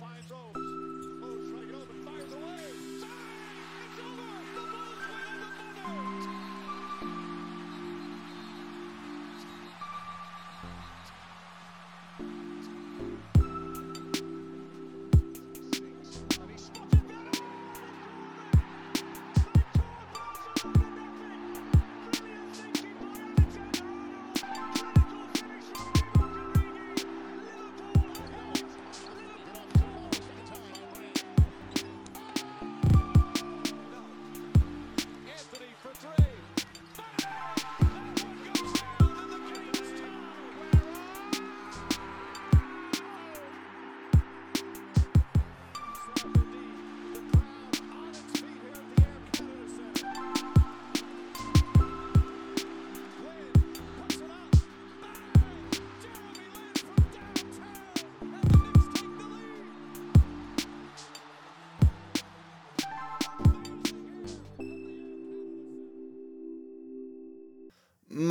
finds those.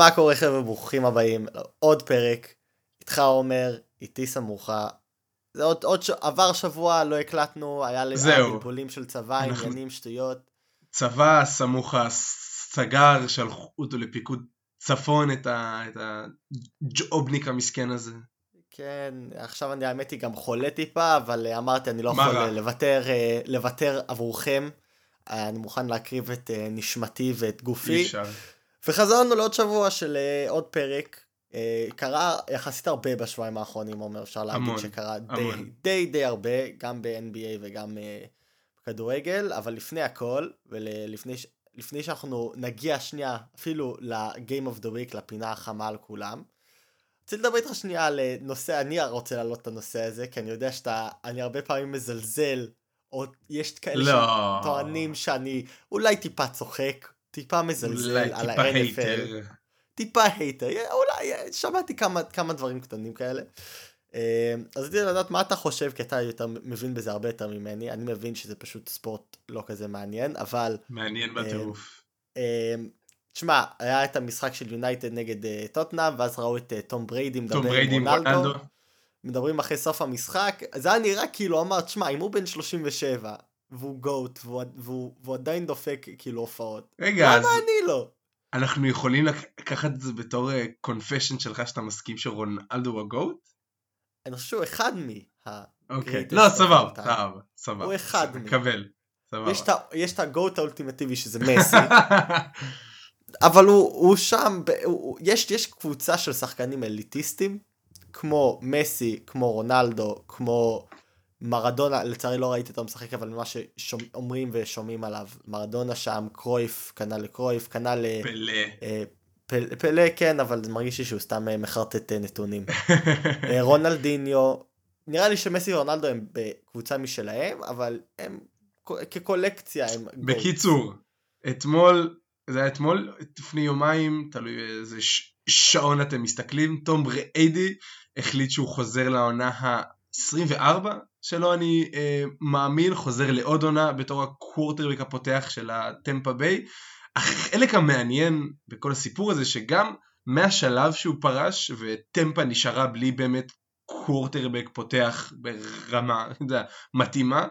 מה קורה חבר'ה, ברוכים הבאים לעוד פרק. איתך עומר, איתי סמוכה. זה עוד, עוד ש... עבר שבוע, לא הקלטנו, היה בלבולים של צבא, אנחנו... עניינים, שטויות. צבא, סמוכה, סגר, שלחו אותו לפיקוד צפון את, ה... את הג'ובניק המסכן הזה. כן, עכשיו אני האמת היא גם חולה טיפה, אבל אמרתי אני לא יכול לוותר, אה, לוותר עבורכם. אני מוכן להקריב את אה, נשמתי ואת גופי. אי אפשר. וחזרנו לעוד שבוע של uh, עוד פרק. Uh, קרה יחסית הרבה בשבועיים האחרונים, עומר, אפשר להגיד המון, שקרה המון. די, די די הרבה, גם ב-NBA וגם uh, בכדורגל, אבל לפני הכל, ולפני לפני שאנחנו נגיע שנייה אפילו ל-game of the week, לפינה החמה על כולם. רוצה לדבר איתך שנייה על נושא, אני רוצה להעלות את הנושא הזה, כי אני יודע שאתה, אני הרבה פעמים מזלזל, או יש כאלה לא. שטוענים שאני אולי טיפה צוחק, טיפה מזלזל על ה-NFL. טיפה hater, אולי שמעתי כמה, כמה דברים קטנים כאלה. אה, אז רציתי לדעת מה אתה חושב, כי אתה יותר מבין בזה הרבה יותר ממני, אני מבין שזה פשוט ספורט לא כזה מעניין, אבל... מעניין בטירוף. תשמע, אה, היה את המשחק של יונייטד נגד אה, טוטנאם, ואז ראו את תום בריידי מדבר עם רונלדו. מדברים אחרי סוף המשחק, זה היה נראה כאילו אמר, תשמע, אם הוא בן 37, והוא גוט, והוא, והוא, והוא עדיין דופק כאילו הופעות. רגע, למה אז... אני לא? אנחנו יכולים לקחת את זה בתור קונפשן uh, שלך שאתה מסכים שרונלדו הוא הגוט? אני חושב שהוא אחד מה... אוקיי, לא, סבבה, סבבה, סבבה. הוא אחד מ... מקבל, סבבה. יש את הגוט האולטימטיבי שזה מסי. אבל הוא, הוא שם, הוא, יש, יש קבוצה של שחקנים אליטיסטים, כמו מסי, כמו רונלדו, כמו מרדונה, לצערי לא ראיתי אותו משחק, אבל מה שאומרים ושומעים עליו, מרדונה שם, קרויף, קנה לקרויף, קנה ל... פלא. אה, פלא, פלא כן, אבל מרגיש לי שהוא סתם אה, מחרטט אה, נתונים. רונלדיניו, נראה לי שמסי ורונלדו הם בקבוצה משלהם, אבל הם כקולקציה הם... בקיצור, אתמול, זה היה אתמול, לפני יומיים, תלוי איזה שעון אתם מסתכלים, תום בריידי החליט שהוא חוזר לעונה ה-24 שלו אני אה, מאמין חוזר לעוד עונה בתור הקוורטרבק הפותח של הטמפה ביי. החלק המעניין בכל הסיפור הזה שגם מהשלב שהוא פרש וטמפה נשארה בלי באמת קוורטרבק פותח ברמה יודע, מתאימה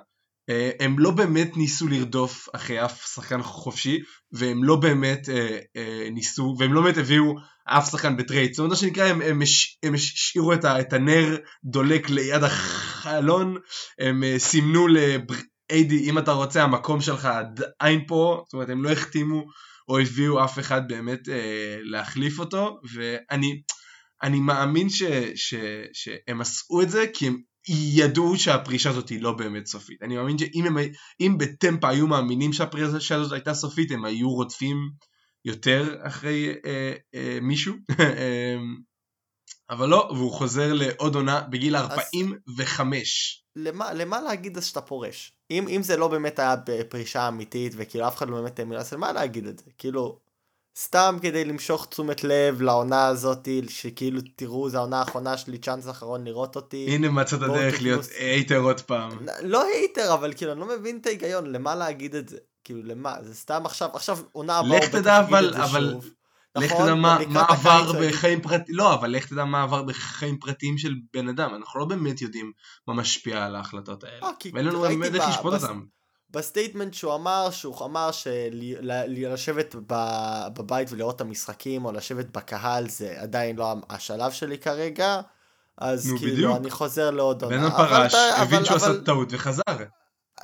הם לא באמת ניסו לרדוף אחרי אף שחקן חופשי והם לא באמת אה, אה, ניסו והם לא באמת הביאו אף שחקן בטרייד. זאת אומרת שנקרא הם, הם, הם השאירו את, ה, את הנר דולק ליד החלון הם אה, סימנו לבריידי אם אתה רוצה המקום שלך עדיין פה זאת אומרת הם לא החתימו או הביאו אף אחד באמת אה, להחליף אותו ואני אני מאמין ש, ש, שהם עשו את זה כי הם ידעו שהפרישה הזאת היא לא באמת סופית. אני מאמין שאם הם, אם בטמפה היו מאמינים שהפרישה הזאת הייתה סופית, הם היו רודפים יותר אחרי אה, אה, מישהו. אמ, אבל לא, והוא חוזר לעוד עונה בגיל 45. למה, למה להגיד אז שאתה פורש? אם, אם זה לא באמת היה בפרישה אמיתית וכאילו אף אחד לא באמת האמין, אז למה להגיד את זה? כאילו, סתם כדי למשוך תשומת לב לעונה הזאת, שכאילו תראו, זו העונה האחרונה שלי, צ'אנס אחרון לראות אותי. הנה מצאת הדרך להיות hater עוד פעם. לא hater, אבל כאילו, אני לא מבין את ההיגיון, למה להגיד את זה? כאילו, למה? זה סתם עכשיו, עכשיו עונה הבאה, לך תדע, אבל, אבל... לך תדע מה, מה עבר בחיים פרטיים, לא, אבל לך תדע מה עבר בחיים פרטיים של בן אדם, אנחנו לא באמת יודעים מה משפיע על ההחלטות האלה, אה, ואין לנו באמת איך לשפוט אותם. ב statement שהוא אמר, שהוא אמר שלשבת בבית ולראות את המשחקים, או לשבת בקהל, זה עדיין לא השלב שלי כרגע, אז כאילו, בדיוק. אני חוזר לעוד עונה. בן הפרש, הבין שהוא עשה טעות וחזר.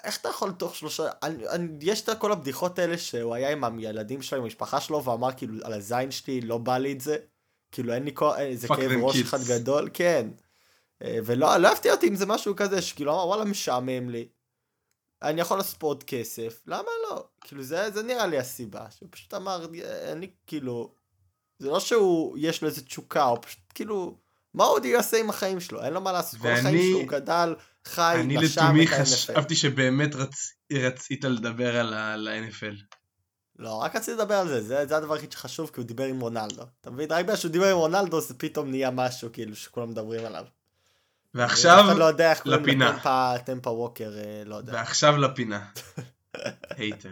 איך אתה יכול תוך שלושה, אני, אני, יש את כל הבדיחות האלה שהוא היה עם הילדים שלו, עם המשפחה שלו, ואמר כאילו על הזין שלי לא בא לי את זה, כאילו אין לי כל, איזה כאב ראש אחד גדול, כן. אה, ולא לא הפתיע אותי אם זה משהו כזה שכאילו אמר וואלה משעמם לי. אני יכול לעשות פה עוד כסף, למה לא? כאילו זה, זה נראה לי הסיבה, שהוא פשוט אמר, אני כאילו, זה לא שהוא, יש לו איזה תשוקה, הוא פשוט כאילו, מה עוד יעשה עם החיים שלו? אין לו מה לעשות, ואני, כל החיים שלו הוא גדל, חי, אני לתומי חשבתי שבאמת רצ... רצית לדבר על ה-NFL. לא, רק רציתי לדבר על זה, זה, זה הדבר הכי שחשוב, כי הוא דיבר עם רונלדו. אתה מבין? רק בגלל שהוא דיבר עם רונלדו, זה פתאום נהיה משהו, כאילו, שכולם מדברים עליו. ועכשיו לא יודע איך קוראים לטמפה, טמפה ווקר, אה, לא יודע. ועכשיו לפינה. הייטר.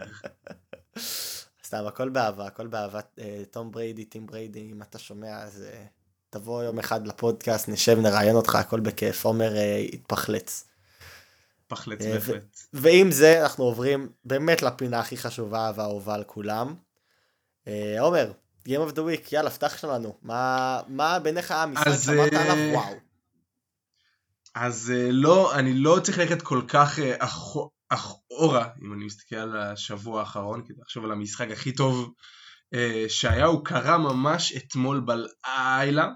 סתם, הכל באהבה, הכל באהבה. אה, תום בריידי, טים בריידי, אם אתה שומע, אז אה, תבוא יום אחד לפודקאסט, נשב, נראיין אותך, הכל בכיף. עומר יתפחלץ. פחלץ בהחלט. ועם זה אנחנו עוברים באמת לפינה הכי חשובה והאהובה על כולם. עומר, Game of the Week, יאללה, פתח שלנו. מה, מה בעיניך המשחק שאמרת עליו וואו? אז uh, לא, אני לא צריך ללכת כל כך uh, אחורה, אם אני מסתכל על השבוע האחרון, כדי לחשוב על המשחק הכי טוב uh, שהיה, הוא קרה ממש אתמול בלילה,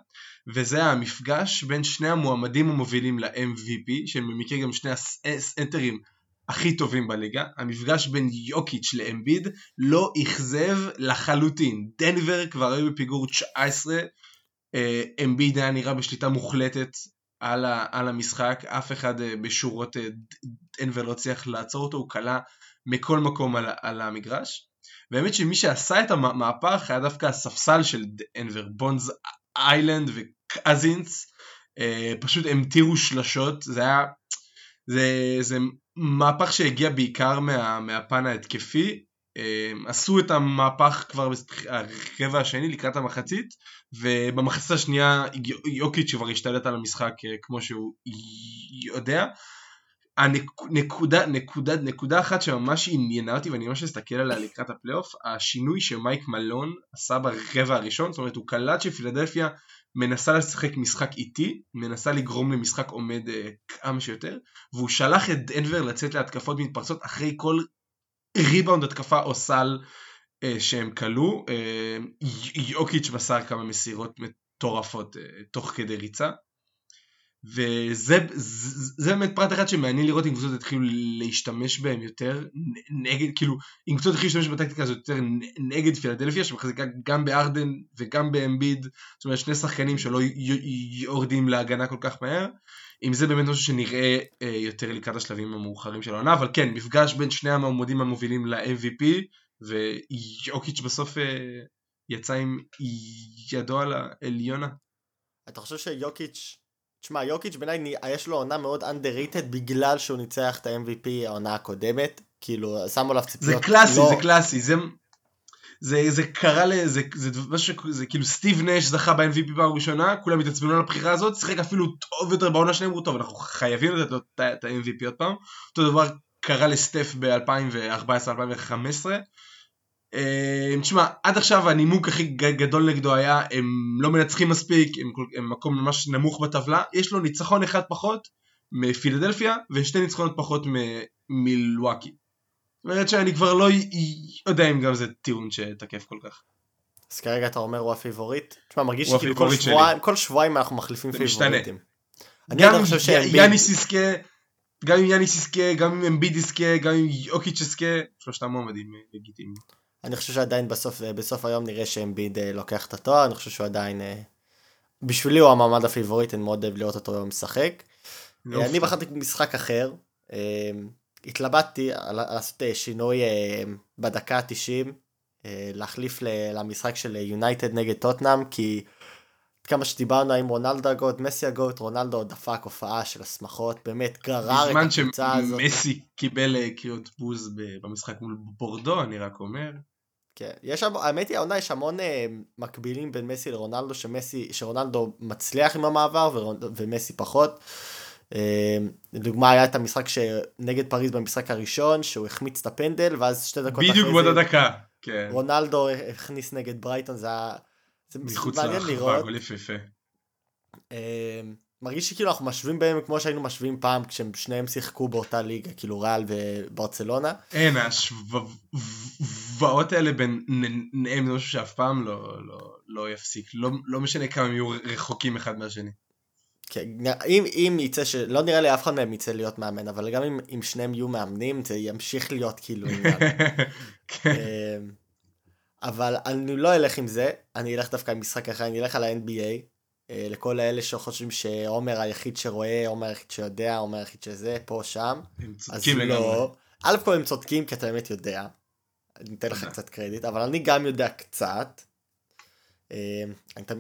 וזה המפגש בין שני המועמדים המובילים ל-MVP, שהם במקרה גם שני הסנטרים הכי טובים בליגה, המפגש בין יוקיץ' לאמביד לא אכזב לחלוטין. דנבר כבר היו בפיגור 19, אמביד היה נראה בשליטה מוחלטת על, ה, על המשחק, אף אחד אה, בשורות אה, לא הצליח לעצור אותו, הוא כלה מכל מקום על, על המגרש. והאמת שמי שעשה את המהפך היה דווקא הספסל של דנבר, בונז איילנד וקזינס, אה, פשוט המטירו שלשות, זה היה, זה, זה מהפך שהגיע בעיקר מה, מהפן ההתקפי, עשו את המהפך כבר ברבע השני לקראת המחצית ובמחצית השנייה יוקיץ' כבר השתלט על המשחק אה, כמו שהוא יודע. הנקודה, נקודה, נקודה אחת שממש עניינה אותי ואני ממש אסתכל עליה לקראת הפלייאוף, השינוי שמייק מלון עשה ברבע הראשון, זאת אומרת הוא קלט שפילדלפיה מנסה לשחק משחק איטי, מנסה לגרום למשחק עומד אה, כמה שיותר, והוא שלח את דנבר לצאת להתקפות מתפרצות אחרי כל ריבאונד התקפה או סל אה, שהם כלו, אה, יוקיץ' מסר כמה מסירות מטורפות אה, תוך כדי ריצה. וזה זה, זה באמת פרט אחד שמעניין לראות אם קבוצות יתחילו להשתמש בהם יותר נגד, כאילו אם קבוצות יתחילו להשתמש בטקטיקה הזאת יותר נגד פילדלפיה שמחזיקה גם בארדן וגם באמביד, זאת אומרת שני שחקנים שלא יורדים להגנה כל כך מהר, אם זה באמת משהו שנראה אה, יותר לקראת השלבים המאוחרים של העונה, אבל כן, מפגש בין שני המועמדים המובילים ל-MVP, ויוקיץ' בסוף אה, יצא עם ידו על העליונה. אתה חושב שיוקיץ', תשמע, יוקיץ' בעיניי יש לו עונה מאוד underrated בגלל שהוא ניצח את ה-MVP העונה הקודמת, כאילו שמו עליו ציפיות. זה קלאסי, לא... זה קלאסי, זה... זה, זה קרה ל... זה, זה, זה, זה, כאילו סטיב נש זכה ב-MVP פעם ראשונה, כולם התעצבנו על הבחירה הזאת, שיחק אפילו טוב יותר בעונה שלהם, אמרו טוב, אנחנו חייבים לתת לו את ה-MVP עוד פעם. אותו דבר קרה לסטף ב-2014-2015. אה, תשמע, עד עכשיו הנימוק הכי גדול נגדו היה הם לא מנצחים מספיק, הם, הם מקום ממש נמוך בטבלה, יש לו ניצחון אחד פחות מפילדלפיה ושתי ניצחונות פחות ממילואקי. זאת אומרת שאני כבר לא יודע אם גם זה טיעון שתקף כל כך. אז כרגע אתה אומר הוא הפיבוריט? תשמע מרגיש שכאילו כל שבועיים, כל שבועיים אנחנו מחליפים פיבוריטים. גם אם יאניס יזכה, גם אם יאניס יזכה, גם אם אמביד יזכה, גם אם יוקיץ' יזכה, שלושתם מועמדים אה, לגיטימיים. אני חושב שעדיין בסוף, אה, בסוף היום נראה שאמביד אה, לוקח את התואר, אני חושב שהוא עדיין, בשבילי הוא המעמד הפיבוריט, אני מאוד אוהב לראות אותו משחק. אני בחרתי משחק אחר, התלבטתי לעשות אה, שינוי אה, בדקה ה-90, אה, להחליף למשחק של יונייטד נגד טוטנאם, כי כמה שדיברנו עם רונלדו הגוט, מסי הגוט, רונלדו דפק הופעה של הסמכות, באמת גרר את הקבוצה הזאת. בזמן שמסי קיבל קריאות בוז במשחק מול בורדו, אני רק אומר. כן, יש, האמת היא העונה יש המון אה, מקבילים בין מסי לרונלדו, שמסי, שרונלדו מצליח עם המעבר ומסי פחות. אה, לדוגמה היה את המשחק שנגד פריז במשחק הראשון, שהוא החמיץ את הפנדל, ואז שתי דקות אחרי זה... בדיוק באותה דקה, כן. רונלדו הכניס נגד ברייטון, זה היה... זה מעניין לראות. מחוץ יפהפה. אה, מרגיש שכאילו אנחנו משווים בהם כמו שהיינו משווים פעם כשהם שניהם שיחקו באותה ליגה, כאילו ריאל וברצלונה. אין, ההשוואות האלה בין נאם זה משהו שאף פעם לא, לא, לא יפסיק, לא, לא משנה כמה הם יהיו רחוקים אחד מהשני. כן, אם, אם יצא ש... לא נראה לי אף אחד מהם יצא להיות מאמן, אבל גם אם, אם שניהם יהיו מאמנים, זה ימשיך להיות כאילו כן. אמ, אבל אני לא אלך עם זה, אני אלך דווקא עם משחק אחר, אני אלך על ה-NBA. אה, לכל האלה שחושבים שעומר היחיד שרואה, עומר היחיד שיודע, עומר היחיד שזה, פה, שם. הם צודקים לא. לגמרי. לא. א' כל הם צודקים כי אתה באמת יודע. אני אתן לך קצת קרדיט, אבל אני גם יודע קצת. אה,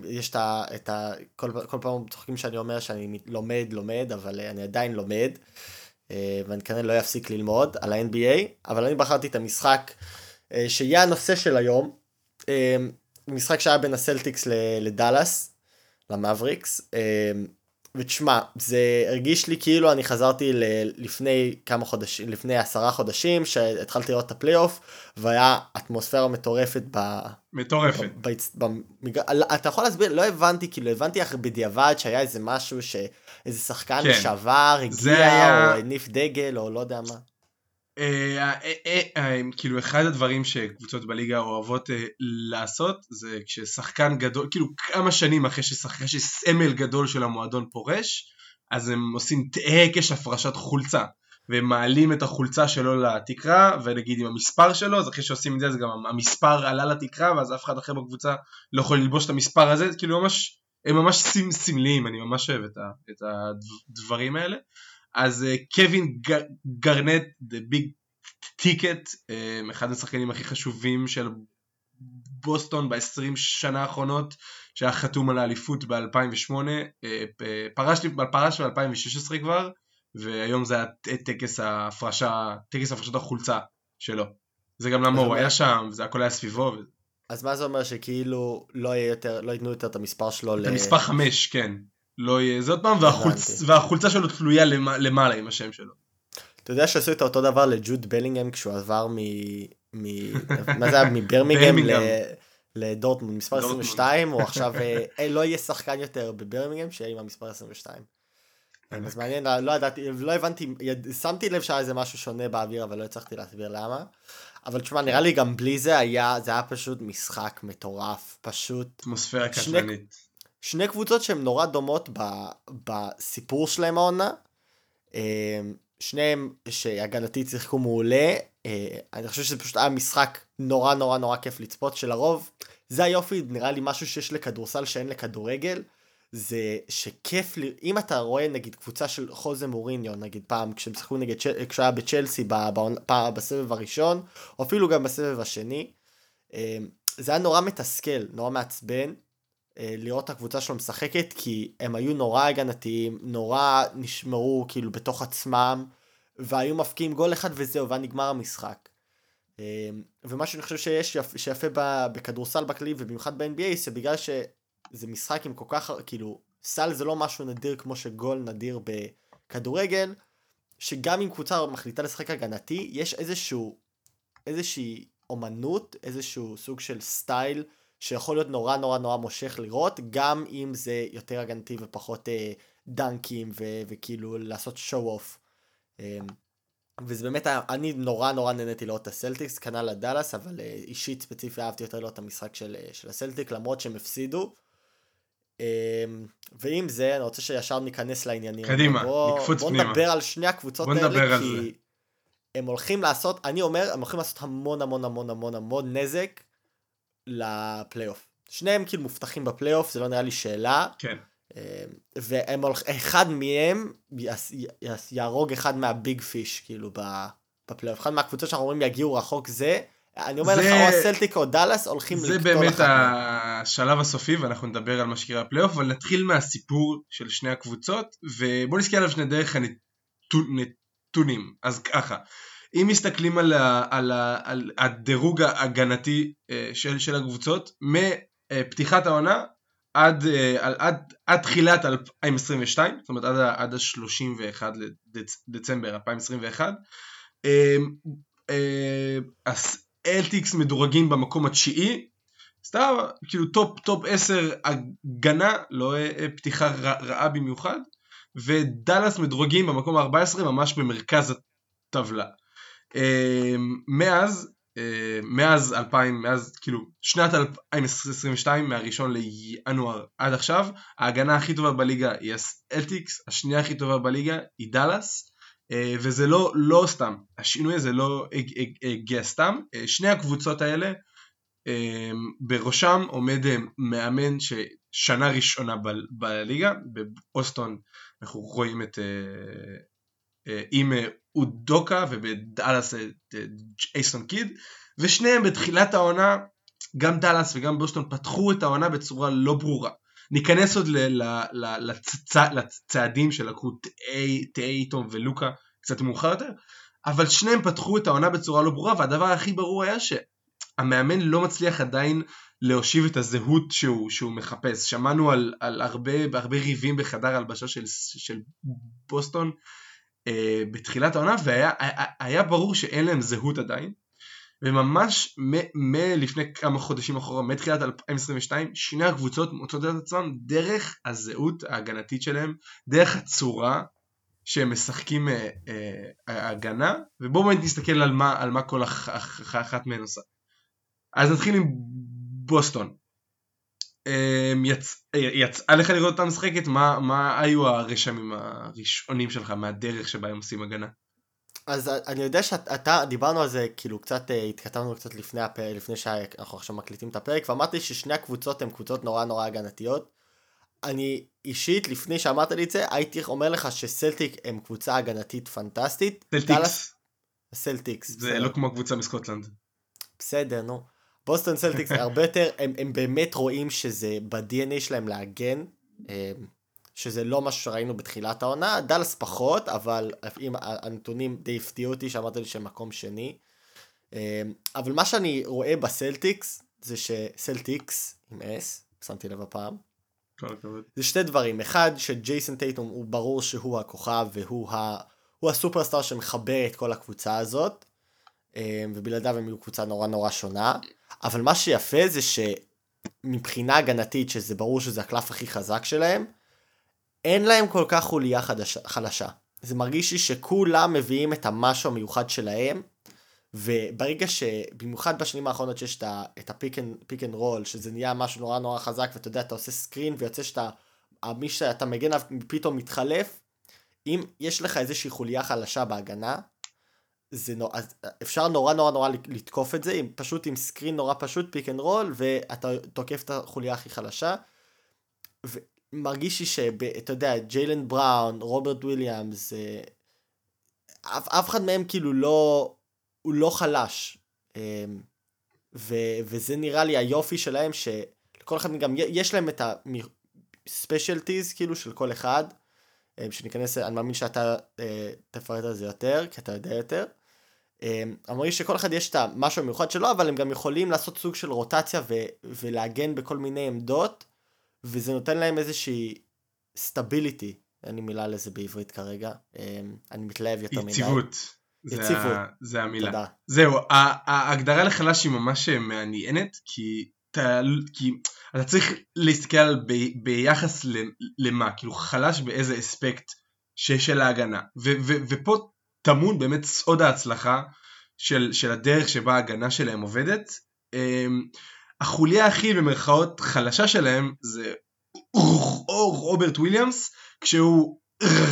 יש את ה... כל, כל פעם צוחקים שאני אומר שאני לומד, לומד, אבל אני עדיין לומד. אה, ואני כנראה לא אפסיק ללמוד על ה-NBA, אבל אני בחרתי את המשחק שיהיה הנושא של היום. משחק שהיה בין הסלטיקס לדאלאס. למאבריקס. ותשמע, זה הרגיש לי כאילו אני חזרתי ל- לפני כמה חודשים, לפני עשרה חודשים, שהתחלתי לראות את הפלייאוף, והיה אטמוספירה מטורפת ב... מטורפת. ב... ב... ב... אתה יכול להסביר? לא הבנתי, כאילו הבנתי איך בדיעבד שהיה איזה משהו שאיזה שחקן כן. לשעבר הגיע, היה... או הניף דגל, או לא יודע מה. אה, אה, אה, כאילו אחד הדברים שקבוצות בליגה אוהבות לעשות זה כששחקן גדול, כאילו כמה שנים אחרי ששחקן שסמל גדול של המועדון פורש אז הם עושים טקש הפרשת חולצה והם מעלים את החולצה שלו לתקרה ונגיד עם המספר שלו אז אחרי שעושים את זה אז גם המספר עלה לתקרה ואז אף אחד אחר בקבוצה לא יכול ללבוש את המספר הזה כאילו ממש הם ממש סמליים אני ממש אוהב את הדברים האלה אז אה, קווין גרנט, The Big Ticket, אה, אחד השחקנים הכי חשובים של בוסטון ב-20 שנה האחרונות, שהיה חתום על האליפות ב-2008, אה, פרש, פרש ב-2016 כבר, והיום זה היה טקס ההפרשה, טקס הפרשת החולצה שלו. זה גם למה הוא היה שם, זה הכל היה סביבו. אז מה זה אומר שכאילו לא, יותר, לא ייתנו יותר את המספר שלו את. המספר 5, כן. לא יהיה זה עוד פעם, והחולצ... והחולצה שלו תלויה למעלה עם השם שלו. אתה יודע שעשו את אותו דבר לג'וד בלינגהם כשהוא עבר מ... מ... מה זה היה? מברמינגהם לדורטמונד מספר 22 הוא עכשיו אה, לא יהיה שחקן יותר בברמינגהם שיהיה עם המספר 22. אז מעניין לא ידעתי לא הבנתי שמתי לב שהיה איזה משהו שונה באוויר אבל לא הצלחתי להסביר למה. אבל תשמע נראה לי גם בלי זה היה זה היה פשוט משחק מטורף פשוט. אטמוספירה קטלנית. שני קבוצות שהן נורא דומות ב, בסיפור שלהם העונה. אה, שניהם שהגנתית שיחקו מעולה. אה, אני חושב שזה פשוט היה משחק נורא נורא נורא כיף לצפות שלרוב. זה היופי, נראה לי משהו שיש לכדורסל שאין לכדורגל. זה שכיף לי, אם אתה רואה נגיד קבוצה של חוזה מוריניו, נגיד פעם כשהם שיחקו נגד, כשהיה היה בצ'לסי בסבב הראשון, או אפילו גם בסבב השני, אה, זה היה נורא מתסכל, נורא מעצבן, לראות את הקבוצה שלו משחקת, כי הם היו נורא הגנתיים, נורא נשמרו כאילו בתוך עצמם, והיו מפקיעים גול אחד וזהו, והיה נגמר המשחק. אה, ומה שאני חושב שיש שיפה בכדורסל בכללי ובמיוחד ב-NBA זה בגלל שזה משחק עם כל כך כאילו סל זה לא משהו נדיר כמו שגול נדיר בכדורגל שגם אם קבוצה מחליטה לשחק הגנתי יש איזשהו איזושהי אומנות איזשהו סוג של style שיכול להיות נורא נורא נורא מושך לראות, גם אם זה יותר הגנתי ופחות אה, דנקים ו- וכאילו לעשות show off. אה, וזה באמת אני נורא נורא נהניתי לראות את הסלטיקס, כנ"ל לדאלאס, אבל אה, אישית ספציפי אהבתי יותר לראות את המשחק של, אה, של הסלטיק, למרות שהם הפסידו. אה, ועם זה, אני רוצה שישר ניכנס לעניינים. קדימה, בוא, נקפוץ בוא פנימה. בוא נדבר על שני הקבוצות האלה, כי זה. הם הולכים לעשות, אני אומר, הם הולכים לעשות המון המון המון המון המון נזק לפלייאוף. שניהם כאילו מובטחים בפלייאוף, זה לא נראה לי שאלה. כן. אמ, והם הולכים, אחד מהם יהרוג אחד מה big fish כאילו בפלייאוף. אחד מהקבוצות שאנחנו אומרים יגיעו רחוק זה, אני אומר זה... לך או הסלטיק או דאלאס הולכים לקטול זה באמת השלב הסופי ואנחנו נדבר על מה שקרה בפלייאוף, אבל נתחיל מהסיפור של שני הקבוצות ובוא נסתכל עליו שני דרך הנתונים. אז ככה. אם מסתכלים על, ה, על, ה, על הדירוג ההגנתי אה, של, של הקבוצות, מפתיחת העונה עד, עד, עד, עד תחילת 2022, זאת אומרת עד, עד ה-31 לדצמבר 2021, הסלטיקס מדורגים במקום התשיעי, סתם כאילו top top 10 הגנה, לא פתיחה רעה במיוחד, ודאלאס מדורגים במקום ה-14 ממש במרכז הטבלה. אמ, מאז, אה, מאז 2000, מאז כאילו שנת 2022 מהראשון לינואר עד עכשיו, ההגנה הכי טובה בליגה היא אלטיקס, השנייה הכי טובה בליגה היא דאלאס, אה, וזה לא, לא סתם, השינוי הזה לא הגיע סתם, אה, שני הקבוצות האלה בראשם עומד מאמן ששנה ראשונה בליגה, באוסטון אנחנו רואים את אה, אה, עם אה, אודוקה ובדאלאס את אייסון קיד ושניהם בתחילת העונה גם דאלאס וגם בוסטון פתחו את העונה בצורה לא ברורה ניכנס עוד לצעדים שלקחו טייטום ולוקה קצת מאוחר יותר אבל שניהם פתחו את העונה בצורה לא ברורה והדבר הכי ברור היה שהמאמן לא מצליח עדיין להושיב את הזהות שהוא, שהוא מחפש. שמענו על, על הרבה, הרבה ריבים בחדר הלבשה של, של בוסטון אה, בתחילת העונה, והיה היה ברור שאין להם זהות עדיין. וממש מלפני כמה חודשים אחורה, מתחילת 2022, שני הקבוצות מוצאות את עצמם דרך הזהות ההגנתית שלהם, דרך הצורה שהם משחקים אה, אה, הגנה, ובואו באמת נסתכל על מה, על מה כל אחת מהן עושה. אז נתחיל עם בוסטון. אמ, יצא לך לראות אותה משחקת? מה, מה היו הרשמים הראשונים שלך מהדרך שבה הם עושים הגנה? אז אני יודע שאתה, דיברנו על זה, כאילו קצת אה, התכתבנו קצת לפני הפרק, לפני שאנחנו עכשיו מקליטים את הפרק, ואמרתי ששני הקבוצות הן קבוצות נורא נורא הגנתיות. אני אישית, לפני שאמרת לי את זה, הייתי אומר לך שסלטיק הם קבוצה הגנתית פנטסטית. סלטיקס. סלטיקס. זה לא כמו הקבוצה מסקוטלנד. בסדר, נו. בוסטון סלטיקס הרבה יותר, הם, הם באמת רואים שזה ב-DNA שלהם להגן, אה, שזה לא משהו שראינו בתחילת העונה, דאלס פחות, אבל אם הנתונים די הפתיעו אותי, שאמרת לי שהם מקום שני. אה, אבל מה שאני רואה בסלטיקס, זה שסלטיקס, עם S, שמתי לב הפעם, זה שתי דברים, אחד שג'ייסון טייטום הוא ברור שהוא הכוכב והוא ה... הוא ה superstar שמחבר את כל הקבוצה הזאת, ובלעדיו הם יהיו קבוצה נורא נורא שונה. אבל מה שיפה זה שמבחינה הגנתית, שזה ברור שזה הקלף הכי חזק שלהם, אין להם כל כך חוליה חדשה, חלשה. זה מרגיש לי שכולם מביאים את המשהו המיוחד שלהם, וברגע שבמיוחד בשנים האחרונות שיש את ה pick and roll, שזה נהיה משהו נורא נורא חזק, ואתה יודע, אתה עושה screen ויוצא שאתה, מי שאתה מגן עליו פתאום מתחלף, אם יש לך איזושהי חוליה חלשה בהגנה, זה נור... אז אפשר נורא נורא נורא לתקוף את זה, עם, פשוט עם screen נורא פשוט, pick and roll, ואתה תוקף את החוליה הכי חלשה. ומרגיש לי שאתה יודע, ג'יילן בראון, רוברט וויליאמס, אה, אף, אף אחד מהם כאילו לא, הוא לא חלש. אה, ו, וזה נראה לי היופי שלהם, שלכל אחד גם, יש להם את ה specialties כאילו של כל אחד. אה, שניכנס, אני מאמין שאתה אה, תפרט על זה יותר, כי אתה יודע יותר. אמ, אמרתי שכל אחד יש את המשהו המיוחד שלו, אבל הם גם יכולים לעשות סוג של רוטציה ו- ולהגן בכל מיני עמדות, וזה נותן להם איזושהי stability, אין לי מילה לזה בעברית כרגע, אמ, אני מתלהב יותר מדי. יציבות. יציבות. זה המילה. תודה. זהו, ההגדרה לחלש היא ממש מעניינת, כי אתה, כי אתה צריך להסתכל ב, ביחס למה, כאילו חלש באיזה אספקט של ההגנה, ו, ו, ופה טמון באמת סוד ההצלחה של, של הדרך שבה ההגנה שלהם עובדת. אמ, החוליה הכי במרכאות חלשה שלהם זה או רוברט וויליאמס כשהוא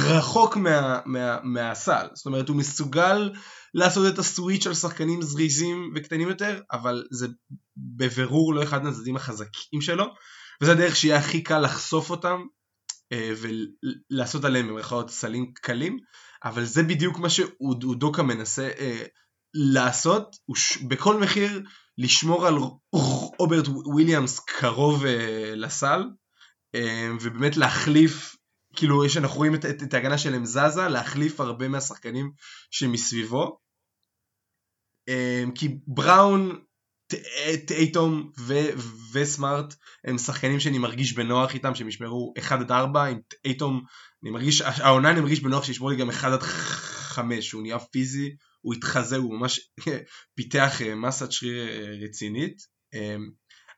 רחוק מה, מה, מהסל, זאת אומרת הוא מסוגל לעשות את הסוויץ' על שחקנים זריזים וקטנים יותר, אבל זה בבירור לא אחד מהצדדים החזקים שלו, וזה הדרך שיהיה הכי קל לחשוף אותם אה, ולעשות עליהם במרכאות סלים קלים. אבל זה בדיוק מה שאודוקה מנסה אה, לעשות, ש... בכל מחיר לשמור על רוברט וויליאמס קרוב אה, לסל, אה, ובאמת להחליף, כאילו שאנחנו רואים את, את, את ההגנה שלהם זזה, להחליף הרבה מהשחקנים שמסביבו. כי בראון, טייטום וסמארט הם שחקנים שאני מרגיש בנוח איתם שהם ישמרו 1 עד 4 עם טייטום אני מרגיש העונה אני מרגיש בנוח שישמור לי גם 1 עד 5 הוא נהיה פיזי הוא התחזה הוא ממש פיתח מסת שריר רצינית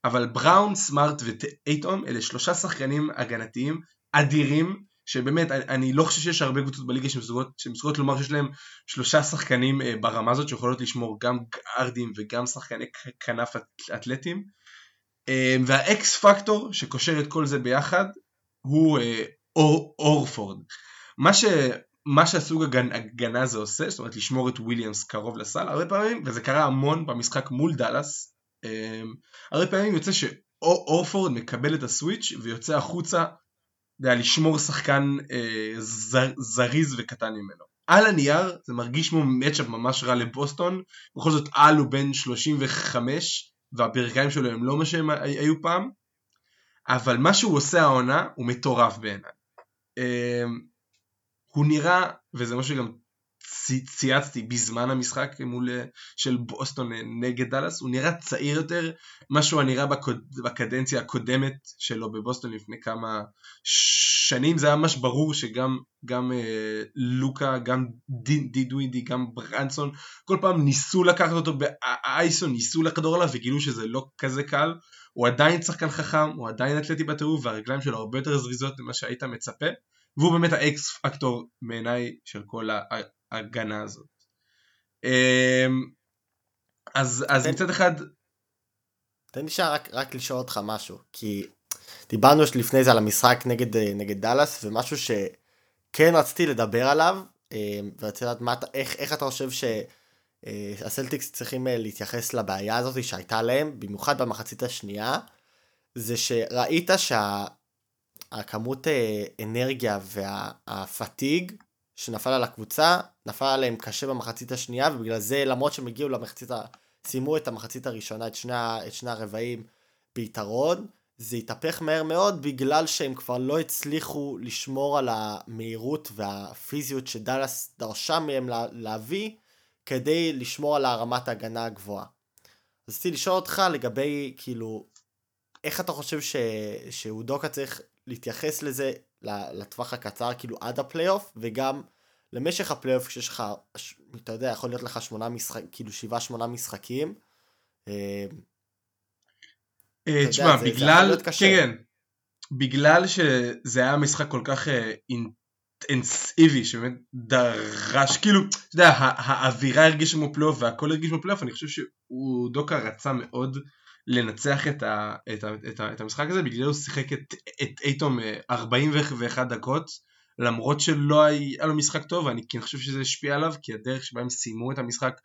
אבל בראון סמארט וטייטום אלה שלושה שחקנים הגנתיים אדירים שבאמת אני לא חושב שיש הרבה קבוצות בליגה שמסוגלות לומר שיש להם שלושה שחקנים אה, ברמה הזאת שיכולות לשמור גם גארדים וגם שחקני כנף אתלטיים אה, והאקס פקטור שקושר את כל זה ביחד הוא אה, אור, אורפורד. מה, ש, מה שהסוג הגנה הזה עושה זאת אומרת לשמור את וויליאמס קרוב לסל הרבה פעמים וזה קרה המון במשחק מול דאלאס הרבה פעמים יוצא שאורפורד מקבל את הסוויץ' ויוצא החוצה יודע, לשמור שחקן אה, זר, זריז וקטן ממנו. על הנייר זה מרגיש כמו מצ'אפ ממש רע לבוסטון, בכל זאת על הוא בן 35 והברכיים שלו הם לא מה שהם היו פעם, אבל מה שהוא עושה העונה הוא מטורף בעיניי. אה, הוא נראה, וזה משהו שגם צייצתי בזמן המשחק מול אה, של בוסטון אה, נגד דאלאס, הוא נראה צעיר יותר ממה שהוא נראה בקוד, בקדנציה הקודמת שלו בבוסטון לפני כמה שנים, זה היה ממש ברור שגם גם אה, לוקה, גם דידווידי, גם ברנסון, כל פעם ניסו לקחת אותו באייסון, ניסו לחדור עליו וגילו שזה לא כזה קל, הוא עדיין שחקן חכם, הוא עדיין אתלטי בטירוף והרגליים שלו הרבה יותר זריזות ממה שהיית מצפה. והוא באמת האקס פקטור בעיניי של כל ההגנה הזאת. אמ, אז, אז תן, מצד אחד... תן לי שעה רק, רק לשאול אותך משהו, כי דיברנו לפני זה על המשחק נגד, נגד דאלאס, ומשהו שכן רציתי לדבר עליו, אמ, ורציתי לדעת מה, איך, איך אתה חושב שהסלטיקס אה, צריכים אה, להתייחס לבעיה הזאת שהייתה להם, במיוחד במחצית השנייה, זה שראית שהכמות אה, אנרגיה והפתיג שנפל על הקבוצה, נפל עליהם קשה במחצית השנייה, ובגלל זה למרות שהם הגיעו למחצית. סיימו את המחצית הראשונה, את שני, את שני הרבעים ביתרון, זה התהפך מהר מאוד בגלל שהם כבר לא הצליחו לשמור על המהירות והפיזיות שדאלאס דרשה מהם לה, להביא כדי לשמור על הרמת ההגנה הגבוהה. רציתי לשאול אותך לגבי כאילו איך אתה חושב ש... שאודוקה צריך להתייחס לזה לטווח הקצר, כאילו עד הפלייאוף, וגם למשך הפלייאוף כשיש לך, אתה יודע, יכול להיות לך שמונה משחק, כאילו שבעה שמונה משחקים. אה, אה, תשמע, בגלל, כן, כן, בגלל שזה היה משחק כל כך אה, אינטנסיבי, שבאמת דרש, כאילו, אתה יודע, האווירה הרגישה כמו פלייאוף והכל הרגיש כמו פלייאוף, אני חושב שהוא דווקא רצה מאוד לנצח את, ה, את, ה, את, ה, את המשחק הזה, בגלל הוא שיחק את, את אייטום 41 אה, דקות, למרות שלא היה לו משחק טוב, ואני כן חושב שזה השפיע עליו, כי הדרך שבה הם סיימו את המשחק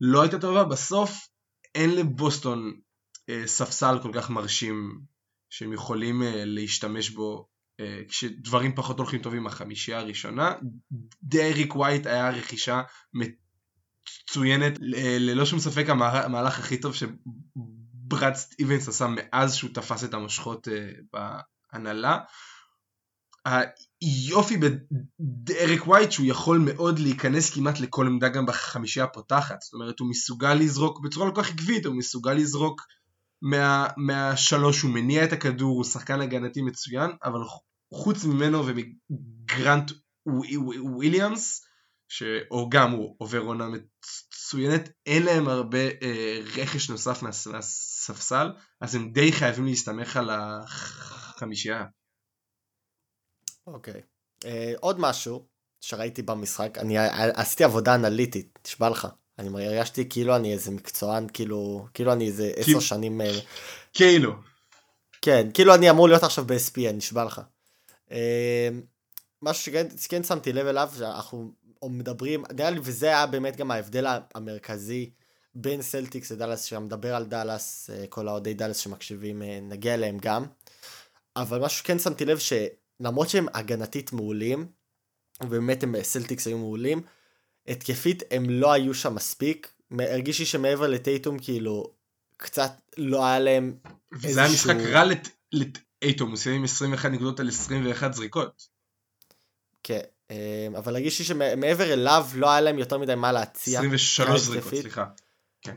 לא הייתה טובה, בסוף אין לבוסטון אה, ספסל כל כך מרשים שהם יכולים אה, להשתמש בו אה, כשדברים פחות הולכים טובים החמישייה הראשונה. דריק ווייט היה רכישה מצוינת, ללא שום ספק המהלך הכי טוב ברד סטיבנס עשה מאז שהוא תפס את המושכות uh, בהנהלה. היופי בדרק ווייט שהוא יכול מאוד להיכנס כמעט לכל עמדה גם בחמישייה הפותחת זאת אומרת הוא מסוגל לזרוק בצורה כל כך עקבית הוא מסוגל לזרוק מה, מהשלוש הוא מניע את הכדור הוא שחקן הגנתי מצוין אבל חוץ ממנו ומגרנט וויליאמס או גם הוא עובר עונה מצוינת, אין להם הרבה אה, רכש נוסף מהספסל, אז הם די חייבים להסתמך על החמישייה. אוקיי. אה, עוד משהו שראיתי במשחק, אני עשיתי עבודה אנליטית, תשבע לך. אני הרגשתי כאילו אני איזה מקצוען, כאילו, כאילו אני איזה עשר כאילו, שנים... אה, כאילו. כן, כאילו אני אמור להיות עכשיו ב-SPN, נשבע לך. אה, משהו שכן שמתי לב אליו, שאנחנו או מדברים, נראה לי וזה היה באמת גם ההבדל המרכזי בין סלטיקס לדאלאס, שמדבר על דאלאס, אה, כל האוהדי דאלאס שמקשיבים, אה, נגיע אליהם גם. אבל משהו שכן שמתי לב שלמרות שהם הגנתית מעולים, ובאמת הם סלטיקס היו מעולים, התקפית הם לא היו שם מספיק. הרגיש לי שמעבר לטייטום כאילו קצת לא היה להם איזשהו... זה היה משחק רע לטייטום, הוא סיים 21 נקודות על 21 זריקות. כן, אבל הרגיש לי שמעבר אליו לא היה להם יותר מדי מה להציע. 23 זריקות, סליחה. כן.